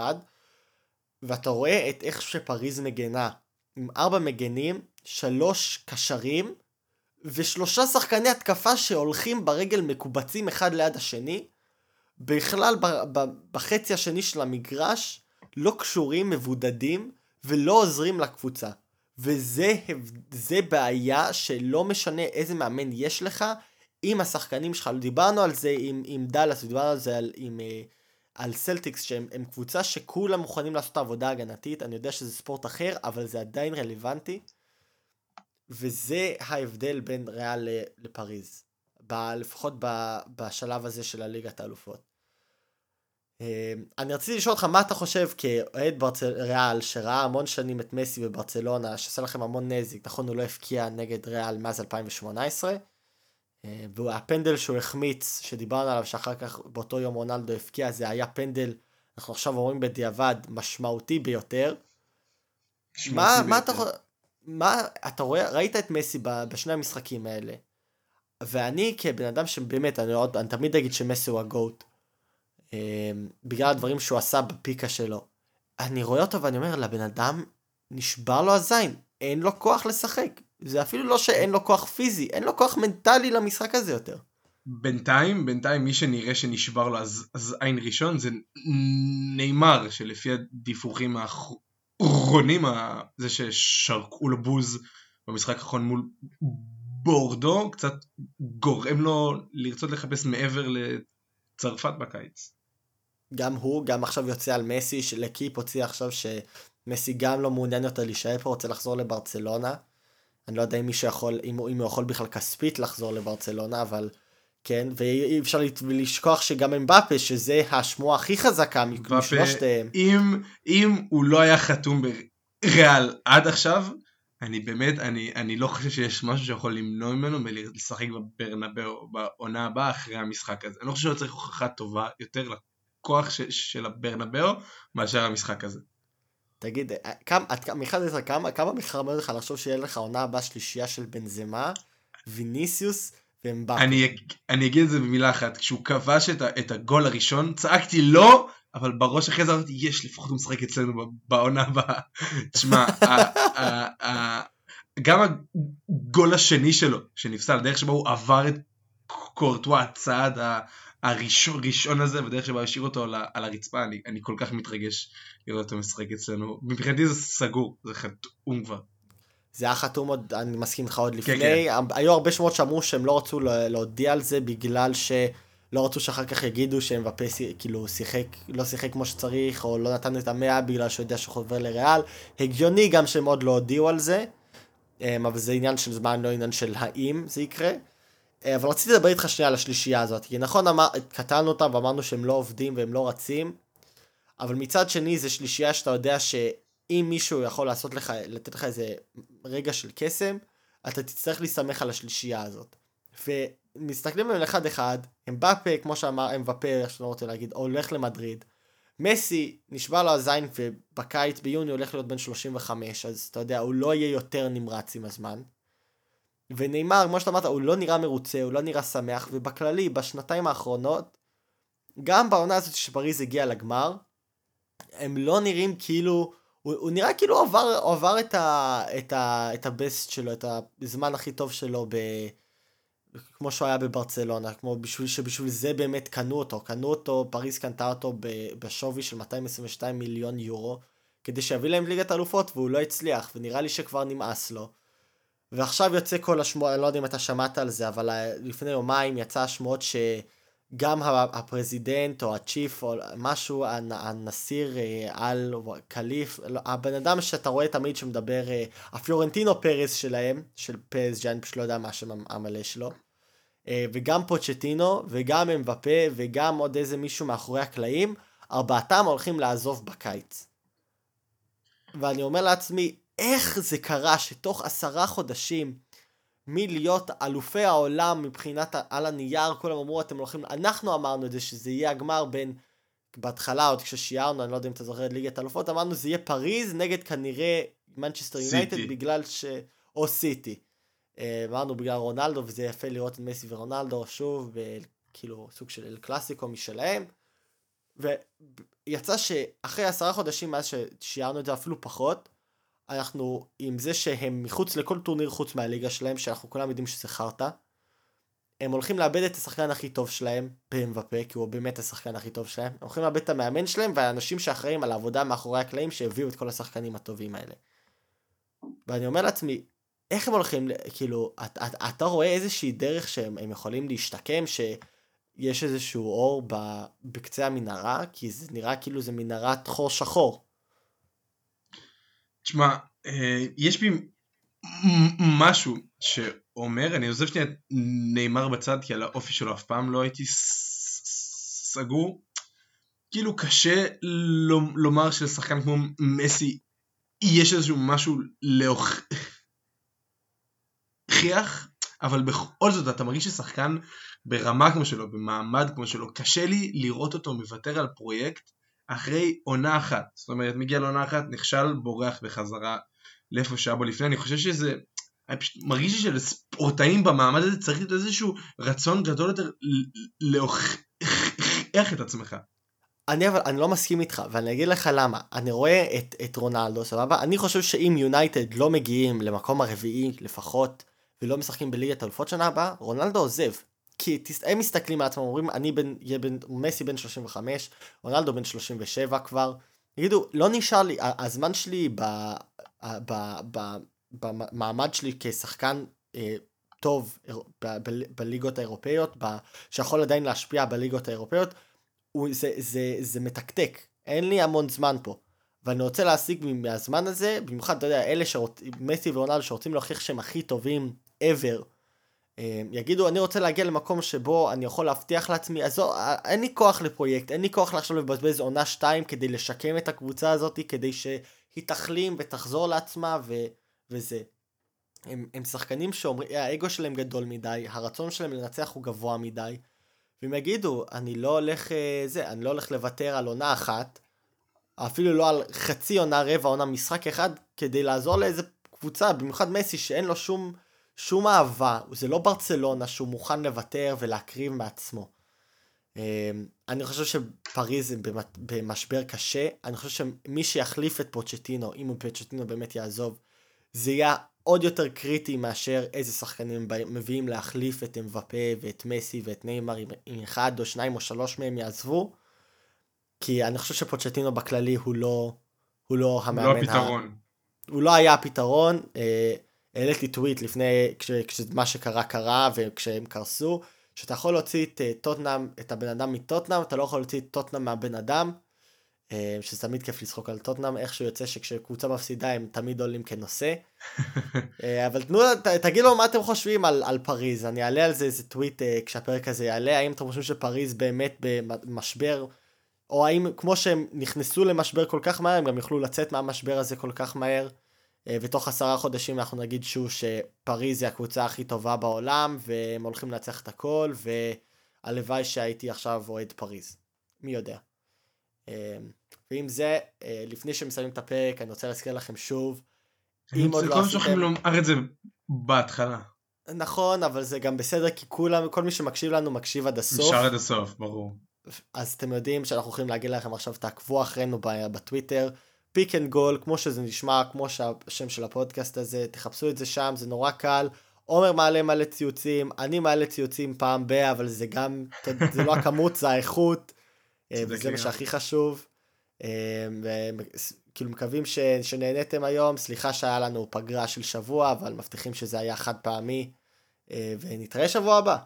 ואתה רואה את איך שפריז מגנה עם ארבע מגנים, שלוש קשרים ושלושה שחקני התקפה שהולכים ברגל מקובצים אחד ליד השני בכלל בחצי השני של המגרש לא קשורים, מבודדים ולא עוזרים לקבוצה. וזה בעיה שלא משנה איזה מאמן יש לך, אם השחקנים שלך, דיברנו על זה עם, עם דאלאס, דיברנו על זה עם, אה, על סלטיקס, שהם קבוצה שכולם מוכנים לעשות עבודה הגנתית, אני יודע שזה ספורט אחר, אבל זה עדיין רלוונטי, וזה ההבדל בין ריאל לפריז, ב, לפחות ב, בשלב הזה של הליגת האלופות. אמ, אני רציתי לשאול אותך מה אתה חושב כאוהד ברצל... ריאל שראה המון שנים את מסי בברצלונה שעשה לכם המון נזק נכון הוא לא הפקיע נגד ריאל מאז 2018 אמ, והפנדל שהוא החמיץ שדיברנו עליו שאחר כך באותו יום רונלדו הפקיע זה היה פנדל אנחנו עכשיו אומרים בדיעבד משמעותי ביותר. מה, מה אתה מה אתה רואה ראית את מסי בשני המשחקים האלה ואני כבן אדם שבאמת אני, עוד, אני תמיד אגיד שמסי הוא הגוט אמ, בגלל הדברים שהוא עשה בפיקה שלו. אני רואה אותו ואני אומר, לבן אדם נשבר לו הזין, אין לו כוח לשחק. זה אפילו לא שאין לו כוח פיזי, אין לו כוח מנטלי למשחק הזה יותר. בינתיים, בינתיים מי שנראה שנשבר לו אז, אז עין ראשון זה נאמר, שלפי הדיווחים האחרונים, זה ששרקו לו בוז במשחק האחרון מול בורדו, קצת גורם לו לרצות לחפש מעבר לצרפת בקיץ. גם הוא, גם עכשיו יוצא על מסי, שלקיפ הוציא עכשיו שמסי גם לא מעוניין יותר להישאר פה, רוצה לחזור לברצלונה. אני לא יודע אם מישהו יכול, אם, אם הוא יכול בכלל כספית לחזור לברצלונה, אבל כן, ואי אפשר לשכוח שגם אמבפה, שזה השמועה הכי חזקה משלושתיהם. אם, אם הוא לא היה חתום בריאל עד עכשיו, אני באמת, אני, אני לא חושב שיש משהו שיכול למנוע ממנו מלשחק בברנבאו בעונה הבאה אחרי המשחק הזה. אני לא חושב שצריך הוכחה טובה יותר הכוח ש, של הברנבאו מאשר המשחק הזה. תגיד, אה, מיכל עזרא, כמה, כמה מחרמן לך לחשוב שיהיה לך עונה הבאה שלישייה של בנזמה, ויניסיוס ואמבקה? אני, אני אגיד את זה במילה אחת, כשהוא כבש את, את הגול הראשון, צעקתי לא, אבל בראש אחרי זה אמרתי, יש, לפחות הוא משחק אצלנו בעונה הבאה. תשמע, גם הגול השני שלו, שנפסל, דרך שבו הוא עבר את קורטואה, הצעד הראשון, הראשון הזה, ודרך שבו השאיר אותו על, על הרצפה, אני, אני כל כך מתרגש לראות אותו משחק אצלנו. מבחינתי זה סגור, זה חתום כבר. זה היה חתום עוד, אני מסכים איתך עוד כן, לפני. כן, כן. היו הרבה שמות שאמרו שהם לא רצו להודיע על זה בגלל שלא רצו שאחר כך יגידו שמבפה כאילו שיחק, לא שיחק כמו שצריך, או לא נתן את המאה בגלל שהוא יודע שהוא חובר לריאל. הגיוני גם שהם עוד לא הודיעו על זה, אמ, אבל זה עניין של זמן, לא עניין של האם זה יקרה. אה, אבל רציתי לדבר איתך שנייה על השלישייה הזאת, כי נכון, אמר, קטענו אותם ואמרנו שהם לא עובדים והם לא רצים, אבל מצד שני זה שלישייה שאתה יודע ש... אם מישהו יכול לעשות לך, לתת לך איזה רגע של קסם, אתה תצטרך להסתמך על השלישייה הזאת. ומסתכלים עליהם אחד אחד, אמבפה, כמו שאמר אמבפה, איך שאני לא רוצה להגיד, הולך למדריד. מסי, נשבע לו הזין ובקיץ ביוני הולך להיות בן 35, אז אתה יודע, הוא לא יהיה יותר נמרץ עם הזמן. ונאמר, כמו שאתה אמרת, הוא לא נראה מרוצה, הוא לא נראה שמח, ובכללי, בשנתיים האחרונות, גם בעונה הזאת שפריז הגיעה לגמר, הם לא נראים כאילו הוא, הוא נראה כאילו עבר, עבר את, ה, את, ה, את הבסט שלו, את הזמן הכי טוב שלו, ב, כמו שהוא היה בברצלונה, כמו בשביל שבשביל זה באמת קנו אותו, קנו אותו, פריז קנתה אותו בשווי של 222 מיליון יורו, כדי שיביא להם ליגת אלופות, והוא לא הצליח, ונראה לי שכבר נמאס לו. ועכשיו יוצא כל השמועות, אני לא יודע אם אתה שמעת על זה, אבל לפני יומיים יצא השמועות ש... גם הפרזידנט או הצ'יף או משהו, הנשיר אה, על קליף, לא, הבן אדם שאתה רואה תמיד שמדבר, אה, הפלורנטינו פרס שלהם, של פז, שאני פשוט לא יודע מה השם המלא שלו, אה, וגם פוצ'טינו, וגם אמבפה, וגם עוד איזה מישהו מאחורי הקלעים, ארבעתם הולכים לעזוב בקיץ. ואני אומר לעצמי, איך זה קרה שתוך עשרה חודשים מלהיות אלופי העולם מבחינת על הנייר, כולם אמרו אתם הולכים, אנחנו אמרנו את זה שזה יהיה הגמר בין, בהתחלה עוד כששיערנו, אני לא יודע אם אתה זוכר את ליגת אלופות, אמרנו זה יהיה פריז נגד כנראה מנצ'סטר יונייטד בגלל ש... או סיטי. אה, אמרנו בגלל רונלדו וזה יפה לראות את מסי ורונלדו שוב, כאילו סוג של אל קלאסיקו משלהם. ויצא שאחרי עשרה חודשים מאז ששיערנו את זה אפילו פחות, אנחנו עם זה שהם מחוץ לכל טורניר חוץ מהליגה שלהם, שאנחנו כולם יודעים שזה חרטא. הם הולכים לאבד את השחקן הכי טוב שלהם, במבפה, כי הוא באמת השחקן הכי טוב שלהם. הם הולכים לאבד את המאמן שלהם והאנשים שאחראים על העבודה מאחורי הקלעים שהביאו את כל השחקנים הטובים האלה. ואני אומר לעצמי, איך הם הולכים, כאילו, אתה, אתה, אתה רואה איזושהי דרך שהם יכולים להשתקם, שיש איזשהו אור בקצה המנהרה, כי זה נראה כאילו זה מנהרת חור שחור. תשמע, אה, יש בי משהו שאומר, אני עוזב שנייה נאמר בצד כי על האופי שלו אף פעם לא הייתי סגור. כאילו קשה לומר שלשחקן כמו מסי יש איזשהו משהו להוכיח, אבל בכל זאת אתה מרגיש ששחקן ברמה כמו שלו, במעמד כמו שלו, קשה לי לראות אותו מוותר על פרויקט אחרי עונה אחת. זאת אומרת, מגיע לעונה אחת, נכשל, בורח בחזרה לאיפה שהיה בו לפני. אני חושב שזה... אני פשוט מרגיש שלספורטאים במעמד הזה צריך להיות איזשהו רצון גדול יותר להוכיח את עצמך. אני אבל אני לא מסכים איתך ואני אגיד לך למה אני רואה את, את רונלדו סבבה אני חושב שאם יונייטד לא מגיעים למקום הרביעי לפחות ולא משחקים בליגת אלופות שנה הבאה רונלדו עוזב כי הם מסתכלים על עצמם, אומרים, אני בן, יהיה בן, מסי בן 35, רונלדו בן 37 כבר, יגידו, לא נשאר לי, הזמן שלי ב, ב, ב, במעמד שלי כשחקן אה, טוב ב, ב, בליגות האירופאיות, ב, שיכול עדיין להשפיע בליגות האירופאיות, הוא, זה, זה, זה מתקתק, אין לי המון זמן פה. ואני רוצה להשיג מהזמן הזה, במיוחד, אתה יודע, אלה שרוצים, מסי ורונלדו שרוצים להוכיח שהם הכי טובים ever יגידו אני רוצה להגיע למקום שבו אני יכול להבטיח לעצמי אז אין לי כוח לפרויקט אין לי כוח עכשיו לבזבז עונה 2 כדי לשקם את הקבוצה הזאת כדי שהיא תחלים ותחזור לעצמה ו, וזה. הם, הם שחקנים שאומרים האגו שלהם גדול מדי הרצון שלהם לנצח הוא גבוה מדי והם יגידו אני לא הולך אה, זה אני לא הולך לוותר על עונה אחת אפילו לא על חצי עונה רבע עונה משחק אחד כדי לעזור לאיזה קבוצה במיוחד מסי שאין לו שום שום אהבה, זה לא ברצלונה שהוא מוכן לוותר ולהקריב מעצמו. אמ, אני חושב שפריז במשבר קשה, אני חושב שמי שיחליף את פוצ'טינו, אם פוצ'טינו באמת יעזוב, זה יהיה עוד יותר קריטי מאשר איזה שחקנים מביאים להחליף את אמבפה ואת מסי ואת ניימר אם אחד או שניים או שלוש מהם יעזבו. כי אני חושב שפוצ'טינו בכללי הוא לא, הוא לא המאמן. הוא לא הפתרון. ה... הוא לא היה הפתרון. אה, העליתי טוויט לפני, כש, כשמה שקרה קרה וכשהם קרסו, שאתה יכול להוציא את אה, טוטנאם, את הבן אדם מטוטנאם, אתה לא יכול להוציא את טוטנאם מהבן אדם. אה, שזה תמיד כיף לצחוק על טוטנאם, איכשהו יוצא שכשקבוצה מפסידה הם תמיד עולים כנושא. אה, אבל תנו, ת, תגידו מה אתם חושבים על, על פריז, אני אעלה על זה איזה טוויט כשהפרק הזה יעלה, האם אתם חושבים שפריז באמת במשבר, או האם כמו שהם נכנסו למשבר כל כך מהר, הם גם יוכלו לצאת מהמשבר הזה כל כך מהר. אה, ותוך עשרה חודשים אנחנו נגיד שוב שפריז היא הקבוצה הכי טובה בעולם והם הולכים לנצח את הכל והלוואי שהייתי עכשיו אוהד פריז. מי יודע. אה, ועם זה, אה, לפני שמסיימים את הפרק אני רוצה להזכיר לכם שוב. אם עוד לא עשיתם... לומר את זה בהתחלה. נכון, אבל זה גם בסדר כי כולם, כל מי שמקשיב לנו מקשיב עד הסוף. נשאר עד הסוף, ברור. אז אתם יודעים שאנחנו יכולים להגיד לכם עכשיו תעקבו אחרינו בטוויטר. פיק אנד רול, כמו שזה נשמע, כמו שהשם של הפודקאסט הזה, תחפשו את זה שם, זה נורא קל. עומר מעלה מלא ציוצים, אני מעלה ציוצים פעם ב, אבל זה גם, זה לא הכמות, זה האיכות, אה, וזה מה שהכי חשוב. אה, כאילו מקווים ש, שנהניתם היום, סליחה שהיה לנו פגרה של שבוע, אבל מבטיחים שזה היה חד פעמי, אה, ונתראה שבוע הבא.